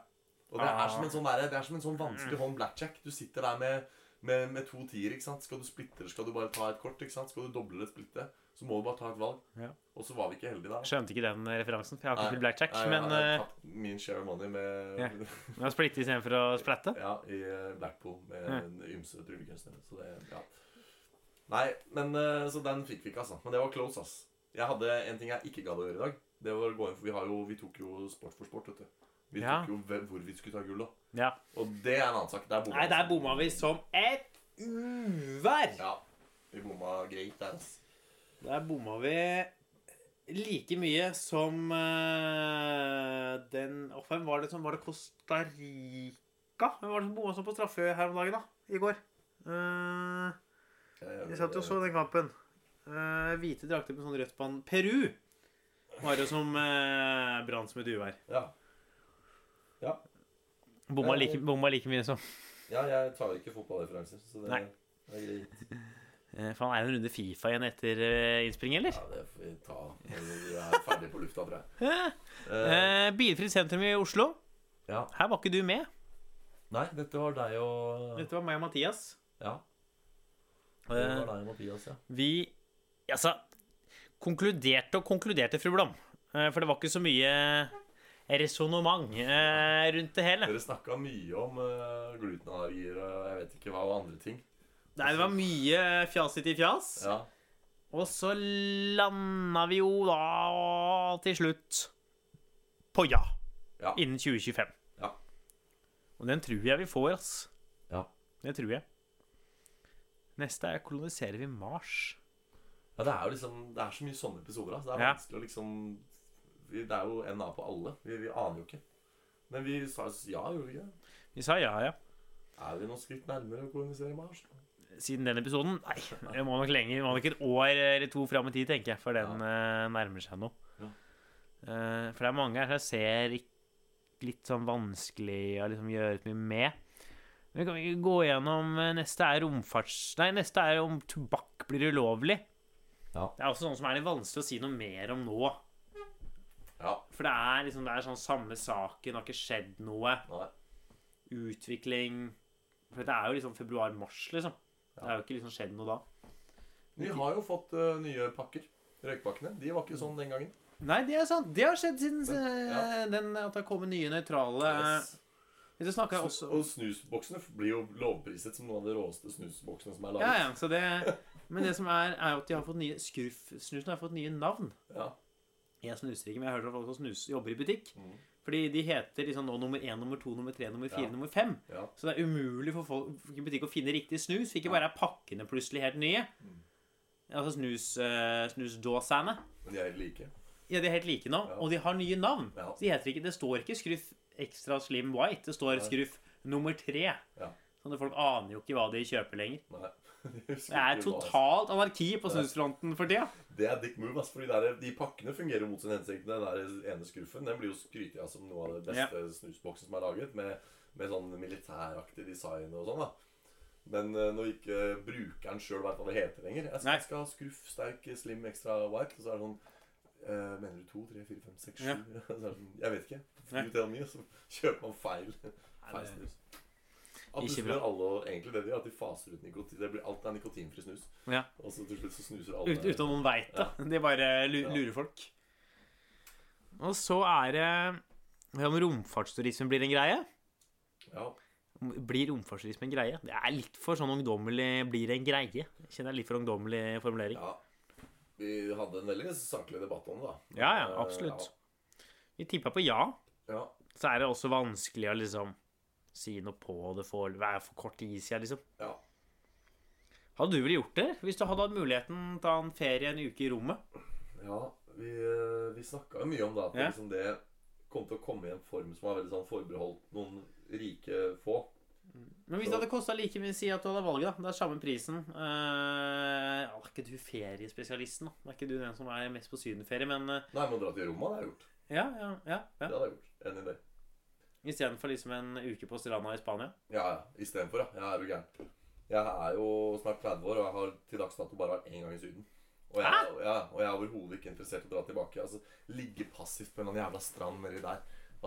Og det er Ah. som en sånn, der, det er som en sånn vanskelig hånd blackjack. Du sitter der med, med, med to tiere. ikke sant? Skal du splitte eller skal du bare ta et kort? ikke sant? Skal du doble eller splitte, så må du bare ta et valg. Ja. Og så var vi ikke heldige da. Skjønte ikke den referansen, for jeg har ikke spilt blackjack. Nei, Men jeg har uh, tatt min share money med Ja. har splitte istedenfor å splatte. Ja, i eh, Blackpool med Ja. en ymse tryllekunstnere. Så det, ja. Nei, men eh, Så den fikk vi ikke, altså. Men det var close, ass. Jeg hadde en ting jeg ikke gadd å gjøre i dag. Det var å gå inn, for Vi, har jo, vi tok jo Sport for sport, vet du. Vi Ja. tok jo hvem- hvor vi skulle ta gull, da. Ja. Og det er en annen sak. Der bomma Nei, der bomma vi som et uvær. Ja. Vi bomma greit der, ass. Der bomma vi like mye som eh, den Å, Hvem var det som Var det Costa Rica? Hvem var det som bomma sånn på straffe her om dagen, da? I går. Uh, Jeg, jeg satt jo og så den kampen. Eh, hvite drakter med sånn rødt bånd. Peru var jo som eh, brant som et uvær. Ja. Bomma like, bomma like mye som ja, jeg tar ikke fotballreferanser, så det, Nei. det er greit. uh, Faen, er det en runde Fifa igjen etter innspring, innspilling, eller? Ja, det får vi ta når vi er ferdig på lufta, tror jeg. <laughs> Eh, Eh, eh, bilfritt sentrum i Oslo. ja. Her var ikke du med. Nei, dette var deg og Dette var meg og Mathias. Ja. Det Eh, var deg og Mathias, ja. Vi Altså Konkluderte og konkluderte, fru Blom. Eh, For det var ikke så mye resonnement eh, rundt det hele. Dere snakka mye om glutenallergier og jeg vet ikke hva, og andre ting. Nei, det var mye fjas i fjas. Ja. Og så landa vi jo da til slutt på ja. Ja. Innen 2025. Ja. Og den tror jeg vi får, ass. Ja. Det tror jeg. Neste er koloniserer vi Mars. Ja, det er jo liksom Det er så mye sånne episoder. Altså. Det er Ja. vanskelig å liksom vi, Det er jo NA på alle. Vi, vi aner jo ikke. Men vi sa ja, gjorde vi ikke? Vi sa ja, ja. Er vi noen skritt nærmere å kolonisere Mars? Siden den episoden? Nei, det må nok lenger. Det må nok et år eller to fram i tid, tenker jeg, før den eh, nærmer seg noe. Ja. Eh, for det er mange her som jeg ser ikk- litt sånn vanskelig å liksom gjøre mye med. Men kan vi ikke gå gjennom eh, Neste er romfarts... Nei, neste er om tobakk blir ulovlig. Ja. Det er også sånn som er litt vanskelig å si noe mer om nå. Ja. For det er liksom det er sånn samme saken, det har ikke skjedd noe. Nei. Utvikling For det er jo liksom februar-mars, liksom. Det har jo ikke liksom skjedd noe da. Vi har jo fått uh, nye pakker. Røykpakkene. De var ikke sånn den gangen. Nei, det er sant. Det har skjedd siden Men, ja. eh, den, at det har kommet nye nøytrale Yes. Det jeg også Og snusboksene blir jo lovpriset som noen av de råeste snusboksene som er laget. Ja, ja, så det <laughs> Men det som er, er at de har fått nye Skurf Snusen har fått nye navn. Ja. Jeg snuser ikke, men jeg har hørt at folk som snus, jobber i butikk. Mm. Fordi de heter liksom nå nummer én, nummer to, nummer tre, nummer fire, Ja. nummer fem. ja. Så det er umulig for folk i butikk å finne riktig snus. For ikke bare er pakkene plutselig helt nye. Mm. Altså snus, uh, snusdåsene. Men de er helt like. Ja, de er helt like nå. Ja. Og de har nye navn. Så de heter ikke, det står ikke Skruff Extra Slim White. Det står Nei. Skruff nummer tre. Ja. Sånn at folk aner jo ikke hva de kjøper lenger. Nei. Det er totalt anarki på snusfronten for tida. Det er dick move. Fordi der, de pakkene fungerer mot sin hensikt. Den der ene skuffen den blir jo skrytet av som noe av det beste snusboksen som er laget. Med, med sånn militæraktig design og sånn, da. Men eh, når ikke brukeren sjøl vet hva det heter lenger Jeg skal, jeg skal ha skruff, sterk, slim, ekstra white. Og så er det sånn Uh, Mener du to, tre, fire, fem, seks, sju? Ja. <laughs> Sånn, jeg vet ikke. You tell me, så <laughs> kjøper man feil. feil det- snus. Ikke bra. alle egentlig det de gjør, at de faser ut nikotin. Det blir, alt er nikotinfri snus. Ja. Og så til slutt så snuser alle Ut, uten at noen veit det. De bare lurer Ja. folk. Og så er det om romfartsturismen blir en greie. Ja, Blir romfartsturisme en greie? Det er litt for sånn ungdommelig blir en greie. Jeg kjenner er litt for ungdommelig formulering. Ja. Vi hadde en veldig saklig debatt om det, da. Ja, ja, absolutt. absolutt. Vi tippa på ja. Ja. Så er det også vanskelig å liksom si noe på det for være for kort tid siden, liksom. ja. Hadde du vel gjort det hvis du hadde hatt muligheten til å ta en ferie en uke i rommet? ja vi, eh, vi snakka jo mye om det. at Ja. liksom det kom til å komme i en form som var veldig sånn forbeholdt noen rike få. Men hvis det hadde kosta like mye, si at du hadde valget, da. Det er samme prisen. Eh, er ikke du feriespesialisten, da? Er ikke du den som er mest på sydenferie, men eh, Nei, men dra til Roma, det har jeg gjort. ja, ja, ja. Det hadde jeg gjort. Enig i det. Istedenfor liksom en uke på stranda i Spania. Ja, ja. Istedenfor, ja. Jeg er jo gæren. Jeg er jo snart 30 år, og jeg har til dags dato bare vært én gang i Syden. Og jeg, ja, og jeg er overhodet ikke interessert i å dra tilbake. Altså, Ligge passivt på en eller annen jævla strand nedi der.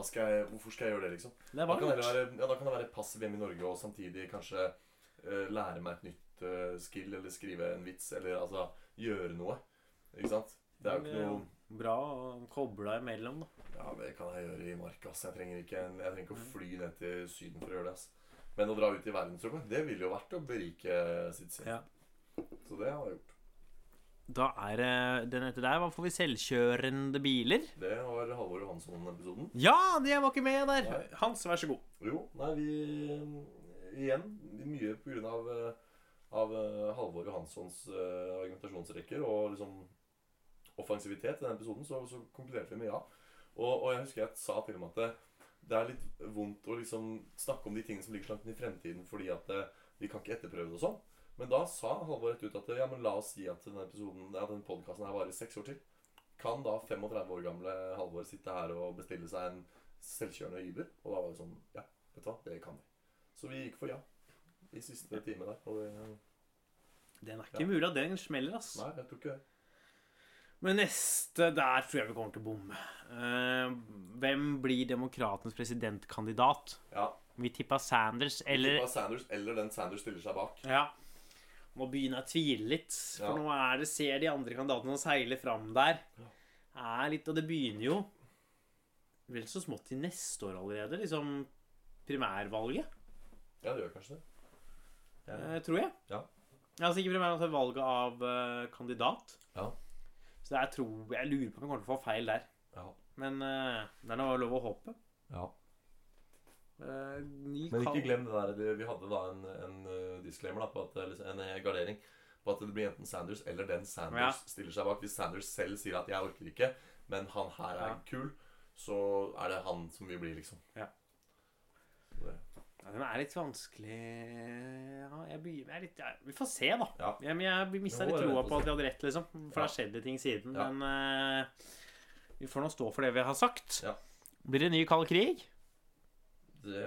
Skal jeg, hvorfor skal jeg gjøre det, liksom? Det Da kan, det være, ja, da kan jeg være passiv hjemme i Norge og samtidig kanskje uh, lære meg et nytt uh, skill, eller skrive en vits, eller altså gjøre noe. Ikke sant? Det er jo ikke noe Bra å koble deg imellom, da. Ja, det kan jeg gjøre i marka. Jeg trenger ikke, jeg trenger ikke å fly ned til Syden for å gjøre det. ass. Men å dra ut i verdensrommet, det ville jo vært å berike sitt sinn. Ja. Så det har jeg gjort. Da er det den etter der. Hva får vi? Selvkjørende biler? Det var Halvor Johansson-episoden. Ja, det var ikke med der! Nei. Hans, vær så god. Jo, nei, vi Igjen, mye på grunn av, eh, av eh, Halvor Johanssons eh, argumentasjonsrekker og liksom offensivitet i den episoden, så, så konkluderte vi med ja. Og, og jeg husker jeg sa til og med at det, det er litt vondt å liksom snakke om de tingene som ligger så langt inn i fremtiden, fordi at det, vi kan ikke etterprøve det og sånn. Men da sa Halvor rett ut at ja, men la oss si at denne episoden, ja, denne podkasten her varer seks år til. Kan da 35 år gamle Halvor sitte her og bestille seg en selvkjørende Uber? Og da var det sånn Ja, vet du hva, det kan vi. Så vi gikk for ja i siste time der. Og det Den er ikke mulig at den smeller, ass. Nei, jeg tror ikke det. Men neste Der tror jeg vi kommer til å bomme. Eh, hvem blir demokratenes presidentkandidat? Ja. Vi tippa Sanders eller Vi Sanders eller den Sanders stiller seg bak. Ja. Må begynne å tvile litt. For Ja. nå er det, ser de andre kandidatene seile fram der. Ja. Er litt, Og det begynner jo vel så smått til neste år allerede. Liksom primærvalget, Ja, det gjør kanskje det. eh, tror jeg. Ja. Altså ikke primærvalget, valget av eh, kandidat. Ja. Så jeg tror jeg lurer på om jeg kommer til å få feil der. Ja. Men uh, det er nå lov å håpe. ja. Uh, ni Men ikke glem det der Vi hadde da en, en eh, disclaimer, da, på at, eller en gardering, på at det blir enten Sanders eller den Sanders Ja. stiller seg bak. Hvis Sanders selv sier at 'jeg orker ikke', men han her er Ja. kul, så er det han som vil bli, liksom. Ja. Ja, den er litt vanskelig ja, jeg begynner, jeg litt, jeg, Vi får se, da. Ja. Jeg, jeg mista litt troa på at vi hadde rett, liksom. For det har skjedd litt ting siden. Men uh, vi får nå stå for det vi har sagt. Blir det ny kald krig? Det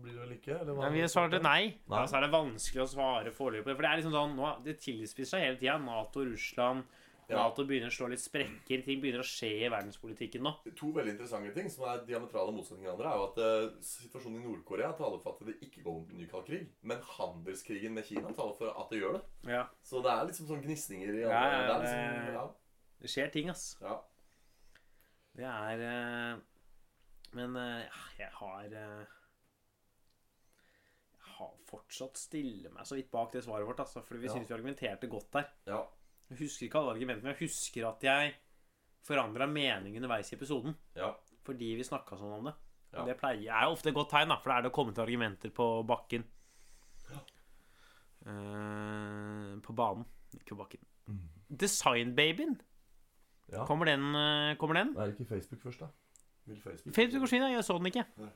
blir det vel ikke? Eller? Nei, vi svarte nei. Nei. Ja, så er det vanskelig å svare foreløpig. For det er liksom sånn, nå, det tilspisser seg hele tida. Nato, Russland. Nato begynner å slå litt sprekker. Ting begynner å skje i verdenspolitikken nå. To veldig interessante ting som er diametrale motsetninger av hverandre, er jo at eh, situasjonen i Nord-Korea taler for at det ikke går mot en ny kald krig. Men handelskrigen med Kina taler for at det gjør det. Ja, Så det er liksom sånn gnisninger i Ja, ja, det liksom, ja, Det skjer ting, ass. ja. Det er eh, Men eh, jeg har Jeg har fortsatt stille meg så vidt bak det svaret vårt, altså. Fordi vi Ja. synes vi argumenterte godt der. ja. Jeg husker ikke alle argumentene, men jeg husker at jeg forandra mening underveis i episoden. ja. Fordi vi snakka sånn om det. Ja. Det pleier, er ofte et godt tegn, da, for da er det å komme til argumenter på bakken. Eh, på banen, ikke på bakken. Designbabyen. ja. Kommer den? eh, Kommer den? Er det ikke Facebook først, da? Vil Facebook Facebook forsvinner, jeg så den ikke. Nei.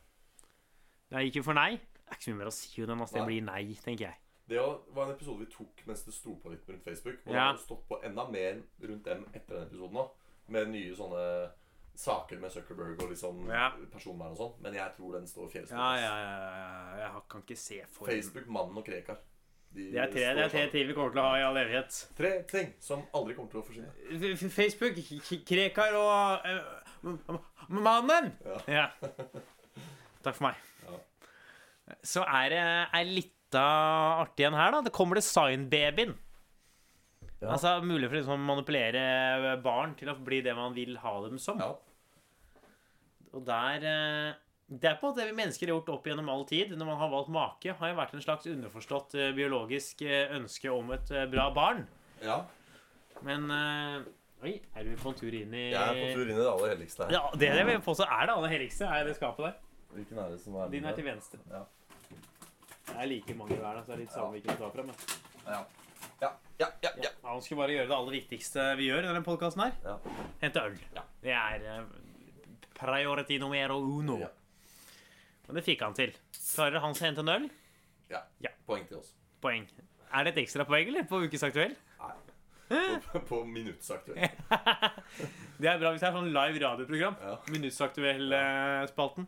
Jeg gikk jo for nei. Det er ikke så mye mer å si om den. Altså. Det blir nei, tenker jeg. Det var en episode vi tok mens det sto på litt rundt Facebook. Og det Ja. har jo stått på enda mer rundt dem etter den episoden òg. Med nye sånne saker med Zuckerberg og liksom Ja. personvern og sånn. Men jeg tror den står fjellstøtt. Ja, ja, ja, ja. Jeg kan ikke se for Facebook, Mannen og Krekar. De Det er tre, det er tre ting vi kommer til å ha i all evighet. Tre ting som aldri kommer til å forsvinne. Facebook, Krekar og m- Mannen! Ja. Ja. Takk for meg. Ja. Så er det litt av artig en her, da. Det kommer designbabyen. Ja. Altså mulig for liksom å manipulere barn til å bli det man vil ha dem som. Ja. Og der eh, Det er på en måte det vi mennesker har gjort opp gjennom all tid. Når man har valgt make, har jo vært en slags underforstått eh, biologisk eh, ønske om et bra barn. ja. Men Oi, er du på en tur inn i Jeg er på tur inn i det aller helligste her. Ja, det er det vi påstår påstå er det aller helligste, er det skapet der. Hvilken er det som er Din er til venstre. Ja. Det er like mange hver, da, så det er litt samme hvilken du tar frem. Men Ja. Ja, ja, ja, ja. ja, han skal bare gjøre det aller viktigste vi gjør i denne podkasten her. ja. Hente øl. Ja. Det er eh, priority numero uno. Ja. Men det fikk han til. Klarer han å hente en øl? ja. Ja. Poeng til oss. Poeng. Er det et ekstra poeng, eller? På ukesaktuell? Nei. På, på minuttsaktuelt. <laughs> Det er bra hvis det er sånn live radioprogram. Ja. Minuttsaktuell-spalten.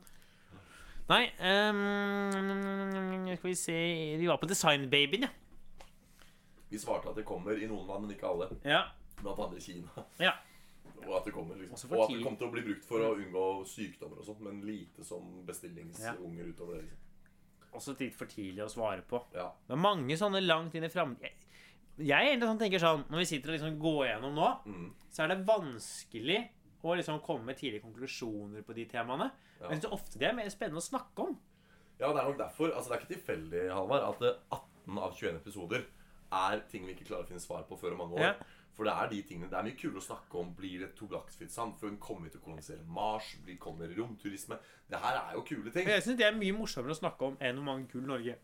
Nei um, Skal vi se Vi var på Designbabyen, ja. Vi svarte at det kommer i noen land, men ikke alle. ja. Blant andre Kina. Ja. Og at det kommer liksom Og at det kommer til å bli brukt for å unngå sykdommer og sånt, men lite som bestillingsunger utover det. liksom. Også litt for tidlig å svare på. Ja. Det er mange sånne langt inn i framtiden jeg, jeg egentlig sånn, tenker sånn Når vi sitter og liksom går gjennom nå, Mm. så er det vanskelig å liksom komme med tidlige konklusjoner på de temaene. Ja. Men jeg synes ofte det er mer spennende å snakke om. ja, det er nok derfor. Altså, det er ikke tilfeldig, Halvard, at 18 av 21 episoder er ting vi ikke klarer å finne svar på før om mange år. Ja. For det er de tingene Det er mye kulere å snakke om. Blir det et tobakksfritt samfunn? Kommer vi til å kolonisere Mars? Blir, kommer romturisme? Det her er jo kule ting. Men jeg synes det er mye morsommere å snakke om enn hvor mange gull Norge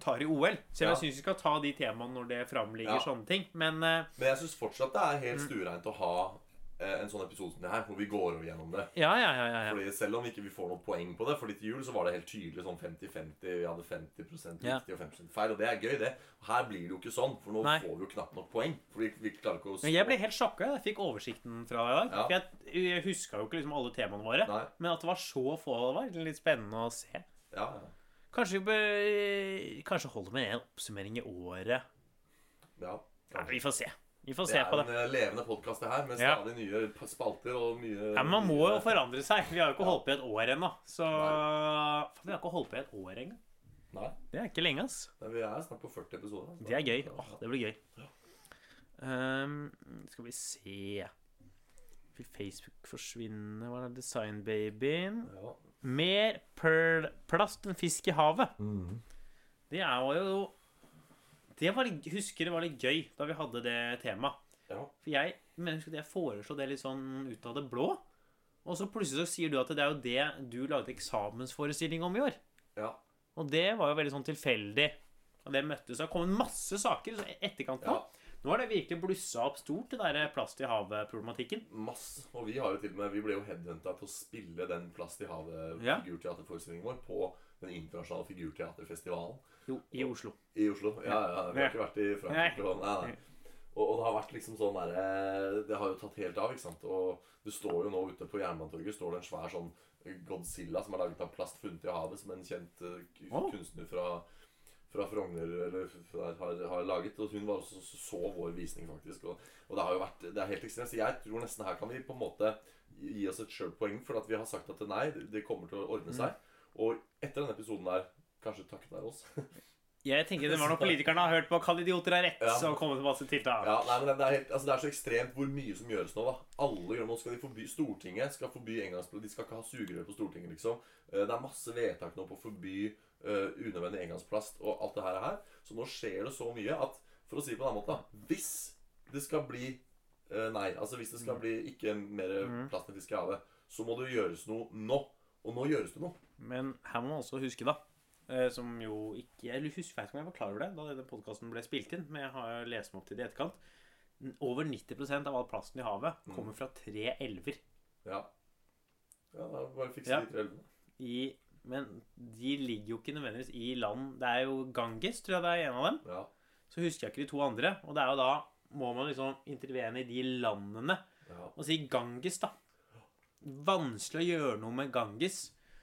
tar i OL. Selv om Ja. jeg syns vi skal ta de temaene når det framligger Ja. sånne ting. Men uh, Men jeg syns fortsatt det er helt Mm. stuereint å ha eh, en sånn episode som det her, hvor vi går over gjennom det. ja, ja, ja. ja, ja. Fordi Selv om ikke vi får noen poeng på det, Fordi til jul så var det helt tydelig sånn 50-50. Vi hadde 50 Ja. riktig og 50 feil. Og det er gøy, det. Og her blir det jo ikke sånn, for nå Nei. får vi jo knapt nok poeng. Fordi vi klarer ikke å Men jeg ble helt sjokka jeg fikk oversikten fra deg i dag. Ja. For jeg, jeg huska jo ikke liksom alle temaene våre. Nei. Men at det var så få, det var litt spennende å se. Ja, ja. Kanskje bør Kanskje holde med en oppsummering i året. ja. Ja, vi får se. Vi får Det se på det. Det er en eh, levende podkast, det her, med Ja. stadig nye spalter og mye Ja, men Man må jo forandre seg. Vi har jo ikke holdt på i et år ennå. Så Faen, Vi har ikke holdt på i et år engang. Nei, Det er ikke lenge, ass. Nei, vi er snart på 40 episoder. altså. Det er gøy. Åh, det blir gøy. Um, skal vi se Vil Facebook forsvinne? Hva er det? Designbabyen? Ja. Mer plast enn fisk i havet. Mm. Det er jo Det var litt, husker det var litt gøy da vi hadde det temaet. Ja. For jeg mener at jeg foreslo det litt sånn ut av det blå. Og så plutselig så sier du at det er jo det du lagde eksamensforestilling om i år. ja. Og det var jo veldig sånn tilfeldig. Og det møttes. Det har kommet masse saker i etterkant nå. Ja. Nå har det virkelig blussa opp stort, det der plast i havet-problematikken. Masse. Og vi har jo til og med Vi ble jo headhunta til å spille den Plast i havet-figurteaterforestillingen vår på den internasjonale figurteaterfestivalen Jo, i Oslo. i Oslo. Ja, ja, vi har ikke vært i Frankrike. og- Nei, nei. Og, og det har vært liksom sånn derre Det har jo tatt helt av, ikke sant. Og det står jo nå ute på Jernbanetorget står det en svær sånn Godzilla som er laget av plast funnet i havet, som en kjent eh, kunstner fra, fra Frogner eller der har, har laget. Og hun var også så, så vår visning, faktisk. Og, og det har jo vært Det er helt ekstremt. Så jeg tror nesten her kan vi på en måte gi oss et sjølpoeng for at vi har sagt at nei, det kommer til å ordne seg. Og etter denne episoden der, kanskje takket være oss <laughs> Jeg tenker det var når politikerne har hørt på 'Kall idioter er rett', Ja. så kommet med masse tiltak. Ja, nei, men det er, helt, altså det er så ekstremt hvor mye som gjøres nå. da Alle gjør Nå skal de forby Stortinget skal forby engangsplast. De skal ikke ha sugerør på Stortinget, liksom. Eh, Det er masse vedtak nå på å forby uh, unødvendig engangsplast og alt det her. er her Så nå skjer det så mye at For å si det på en annen måte da Hvis det skal bli uh, Nei, altså hvis det skal bli ikke mer plast enn fisk i havet, så må det gjøres noe nå. Og nå gjøres det noe. Men her må man også huske, da eh, Som jo ikke Jeg husker, ikke om jeg var klar over det da denne podkasten ble spilt inn, men jeg har lest meg opp til det i etterkant. Over 90% av all plasten i havet kommer fra tre elver. Ja. Ja, da bare fikse Ja. de tre elvene. I, men de ligger jo ikke nødvendigvis i land Det er jo Ganges, tror jeg det er en av dem. Ja. Så husker jeg ikke de to andre. Og det er jo da må man liksom intervene i de landene ja. og si Ganges, da. Vanskelig å gjøre noe med Ganges,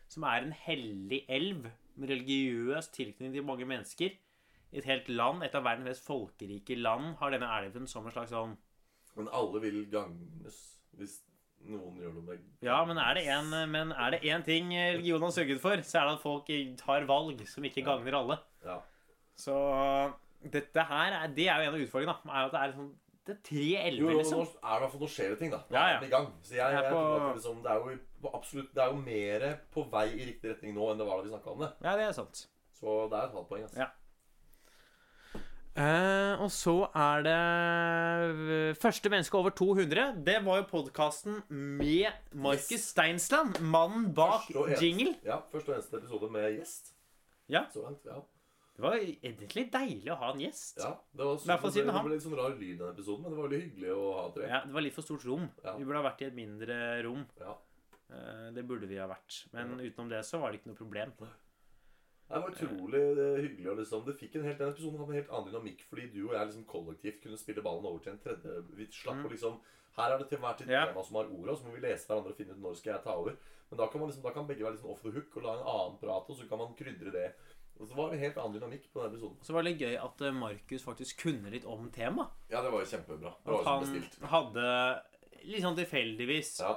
som er en hellig elv med religiøs tilknytning til mange mennesker. Et helt land, et av verdens mest folkerike land, har denne elven som en slags sånn Men alle vil gagnes hvis noen gjør noe med Ja, men er det en, men er det én ting religionen har sørget for, så er det at folk tar valg som ikke gagner alle. Ja. Så dette her er, Det er jo en av utfordringene. da, er at Det er sånn Det er tre Jo, elver, jo, nå liksom. er det i hvert fall skjer det ting, da. Nå Ja, er vi den i gang. Så jeg, Jeg jeg, på- tror at liksom, det er jo absolutt Det er jo mer på vei i riktig retning nå enn det var da vi snakka om det. Ja, det er sant. Så det er et halvt poeng. Altså. Ja. Eh, og så er det eh, Første menneske over 200. Det var jo podkasten med Markus Yes. Steinsland, mannen bak Første jingle. Ja, første og eneste episode med gjest. Ja. Så langt, ja. Det var egentlig deilig å ha en gjest. ja det var fall det, det ble litt sånn rar lyd i den episoden, men det var veldig hyggelig å ha tre. Ja, det var litt for stort rom. Ja. Vi burde ha vært i et mindre rom. Ja. Eh, det burde vi ha vært. Men utenom det så var det ikke noe problem. Det var utrolig eh, hyggelig. Liksom, det fikk en helt, Den episoden hadde en helt annen dynamikk fordi du og jeg liksom kollektivt kunne spille ballen over til en tredje. Vi slapp å liksom Her er det til hver tid Mm. Ja. tema som har ordet, og så må vi lese hverandre og finne ut når skal jeg ta over. Men da kan, man liksom, da kan begge være liksom off the hook og la en annen prate, og så kan man krydre det. Og så var det en helt annen dynamikk på den episoden. Så var det litt gøy at eh, Markus faktisk kunne litt om temaet. Ja, det var jo kjempebra. Det var At han hadde litt sånn tilfeldigvis Ja,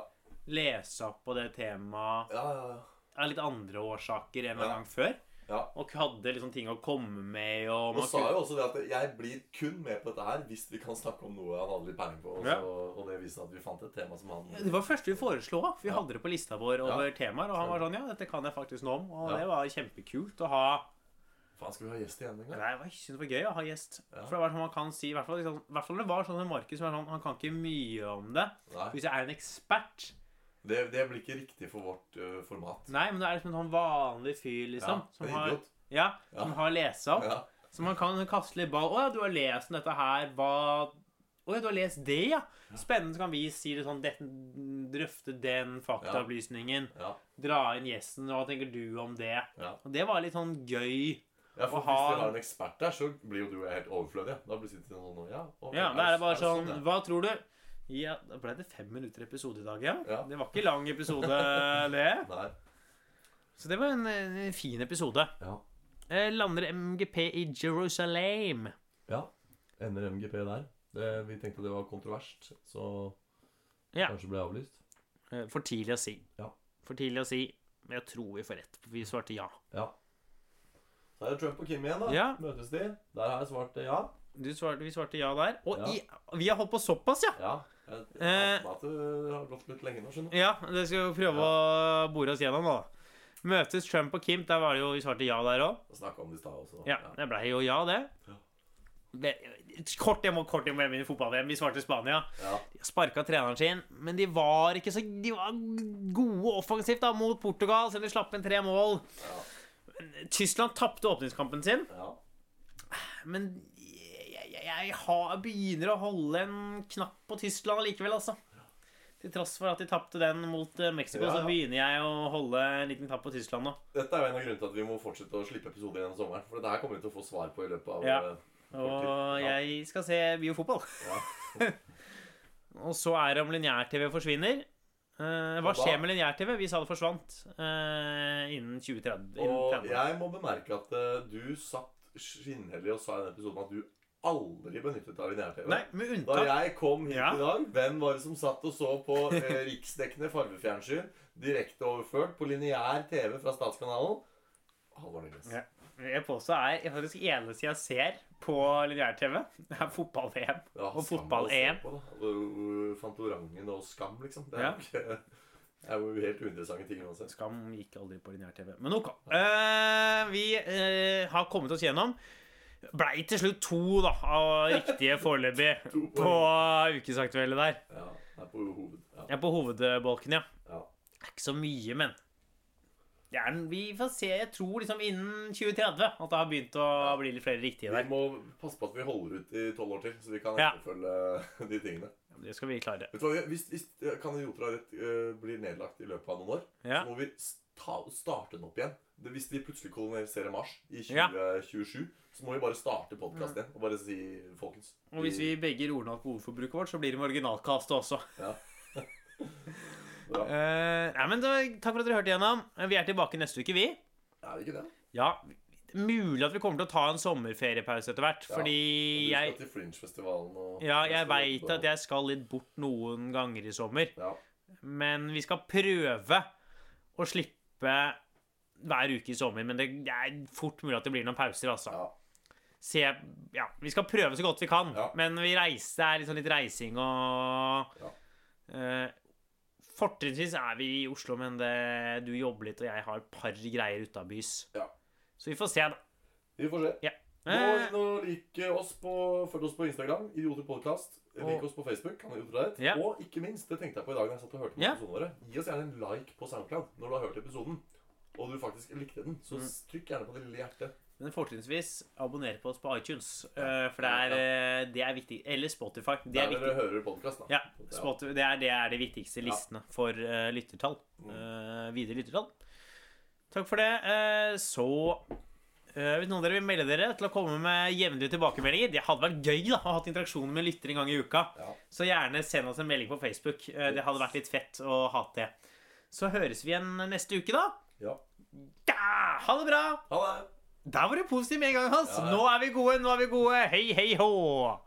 opp på det temaet ja, ja. av litt andre årsaker enn en gang før. Ja. Og hadde liksom ting å komme med. Og man sa jo også det at jeg blir kun med på dette her hvis vi kan snakke om noe han hadde litt peiling på. Og, så, og det viste at vi fant et tema som han det var det første vi foreslo. for Vi hadde det på lista vår over temaer. Og han var sånn Ja, dette kan jeg faktisk noe om. Og det var kjempekult å ha Faen, skal vi ha gjest igjen en gang? Nei, Jeg synes det var gøy å ha gjest. Ja. For det var sånn man kan si I hvert fall, liksom, i hvert fall det var sånn med Markus som sånn, Han kan ikke mye om det. Nei. Hvis jeg er en ekspert Det, det blir ikke riktig for vårt uh, format. Nei, men det er liksom en sånn vanlig fyr, liksom. Ja, som, har, ja, Ja. som har lest opp. Ja. Så man kan kaste litt ball. 'Å ja, du har lest dette her. Hva ja, du har lest det, ja. Spennende. Så kan vi si det sånn det, Drøfte den faktaopplysningen. Ja. Dra inn gjesten. Hva tenker du om det? Ja. Og det var litt sånn gøy. Ja, for ha... hvis vi har en ekspert der, så blir jo du og jeg helt overflødige. Da blir det sånn Ja, Ja, da er det bare sånn ja? Hva tror du? Ja, da ble det fem minutter episode i dag, ja. Ja. Det var ikke lang episode, <laughs> det. Nei. Så det var en, en fin episode. Ja. Eh, lander MGP i Jerusalem. ja. Ender MGP der. Det, vi tenkte det var kontroverst, så Ja. kanskje ble avlyst. Eh, For tidlig å si. Ja. For tidlig å si. Men jeg tror vi får rett. Vi svarte ja. Ja. Så er det Trump og Kim igjen, da. Ja. Møtes de. Der har jeg svart eh, ja. Du svarte, vi svarte ja der. Og Ja. i, vi har holdt på såpass, ja! Ja. Jeg, jeg, Eh. at det har gått litt lenge nå, skjønner du. Ja, det skal vi prøve å bore oss gjennom, da. Møtes Trump og Kim. Der var det jo Vi svarte ja der òg. Snakka om det i stad også. Ja, det blei jo ja, det. Ja. Kort jeg må kort jeg må hjem i fotball-VM. Vi svarte Spania. Ja. De har sparka treneren sin, men de var ikke så De var gode offensivt da mot Portugal, selv om de slapp inn tre mål. Ja. Tyskland tapte åpningskampen sin, ja. men jeg, jeg, jeg har, begynner å holde en knapp på Tyskland likevel, altså. Til tross for at de tapte den mot eh, Mexico, Ja, ja. så begynner jeg å holde en liten knapp på Tyskland nå. Dette er jo en av grunnene til at vi må fortsette å slippe episoder gjennom sommeren. For dette her kommer vi til å få svar på i løpet av Ja. eh, Og jeg skal se biofotball. Ja. <laughs> Og så er det om lineær-TV forsvinner. Eh, hva skjer med lineær-TV? Vi sa det forsvant eh, innen 2030. Innen Og jeg må bemerke at eh, du satt skinnhellig og sa i den episoden at du aldri benyttet av lineær-TV. Nei, med Da jeg kom hit Ja. i dag, hvem var det som satt og så på eh, riksdekkende fargefjernsyn direkte overført på lineær TV fra Statskanalen? Halvor Nyles. Ja. Jeg påstår er faktisk eneste jeg ser på lineær-TV, det er fotball-VM. Ja, Og fotball-EM. å se på, da. Og Skam, liksom. Det er, Ja. jo ikke, det er jo helt uinteressante ting uansett. Skam gikk aldri på lineær-TV. Men ok. Uh, vi uh, har kommet oss gjennom. Blei til slutt to da, av riktige foreløpig <laughs> på ukesaktuelle der. Ja, det er på hoved. Ja. Jeg er på hovedbolken, ja. Ja. Det er ikke så mye, men en- Vi får se. Jeg tror liksom innen 2030 at det har begynt å bli litt flere riktige der. Vi må passe på at vi holder ut i tolv år til, så vi kan Ja. etterfølge de tingene. Det skal vi klare. Vet du hva, Hvis, hvis Kan idioter rett uh, blir nedlagt i løpet av noen år, Ja. så må vi ta, starte den opp igjen. Det, hvis de plutselig koloniserer Mars i Ja. 2027, så må vi bare starte podkasten igjen og bare si folkens Og hvis vi begge roer ned alkoholforbruket vårt, så blir det marginalkastet også. Ja. <laughs> <laughs> Bra. Eh, nei, men da, Takk for at dere hørte igjennom. Vi er tilbake neste uke, vi. Er det ikke det? Ja, Mulig at vi kommer til å ta en sommerferiepause etter hvert. Ja, Fordi Du jeg skal til Fringe-festivalen og Ja, jeg veit at jeg skal litt bort noen ganger i sommer. Ja. Men vi skal prøve å slippe hver uke i sommer. Men det er fort mulig at det blir noen pauser, altså. ja. Se, ja, vi skal prøve så godt vi kan. Men vi reiser, det er liksom litt reising og Ja. eh, Fortrinnsvis er vi i Oslo, men det, du jobber litt, og jeg har et par greier utabys. Ja. Så vi får se, da. Vi får se. Ja. Nå, nå lik oss på, følg oss på Instagram, Idioter podcast. Lik oss på Facebook, kan du Rett. Ja. Og ikke minst, det tenkte jeg på i dag da jeg satt og hørte på Ja. episodene våre. Gi oss gjerne en like på SoundCloud når du har hørt episoden. Og du faktisk likte den, så Mm. trykk gjerne på det lille hjertet. Men fortrinnsvis abonner på oss på iTunes, eh, for det er, ja. det er viktig. Eller Spotify. Det er viktig. hører podkast, da. Ja, Spotify, det, er, det er de viktigste listene for uh, lyttertall. Eh, videre lyttertall. Takk for det. Uh, så eh, Hvis noen av dere vil melde dere til å komme med jevnlige tilbakemeldinger Det hadde vært gøy da, å ha interaksjoner med lyttere en gang i uka. Ja. Så gjerne send oss en melding på Facebook. Eh, det hadde vært litt fett å ha det. Så høres vi igjen neste uke, da. ja. Ja, ha det bra! Ha det! Der var du positiv med en gang, Hans. Ja. Nå er vi gode, nå er vi gode. Hei, hei, hå!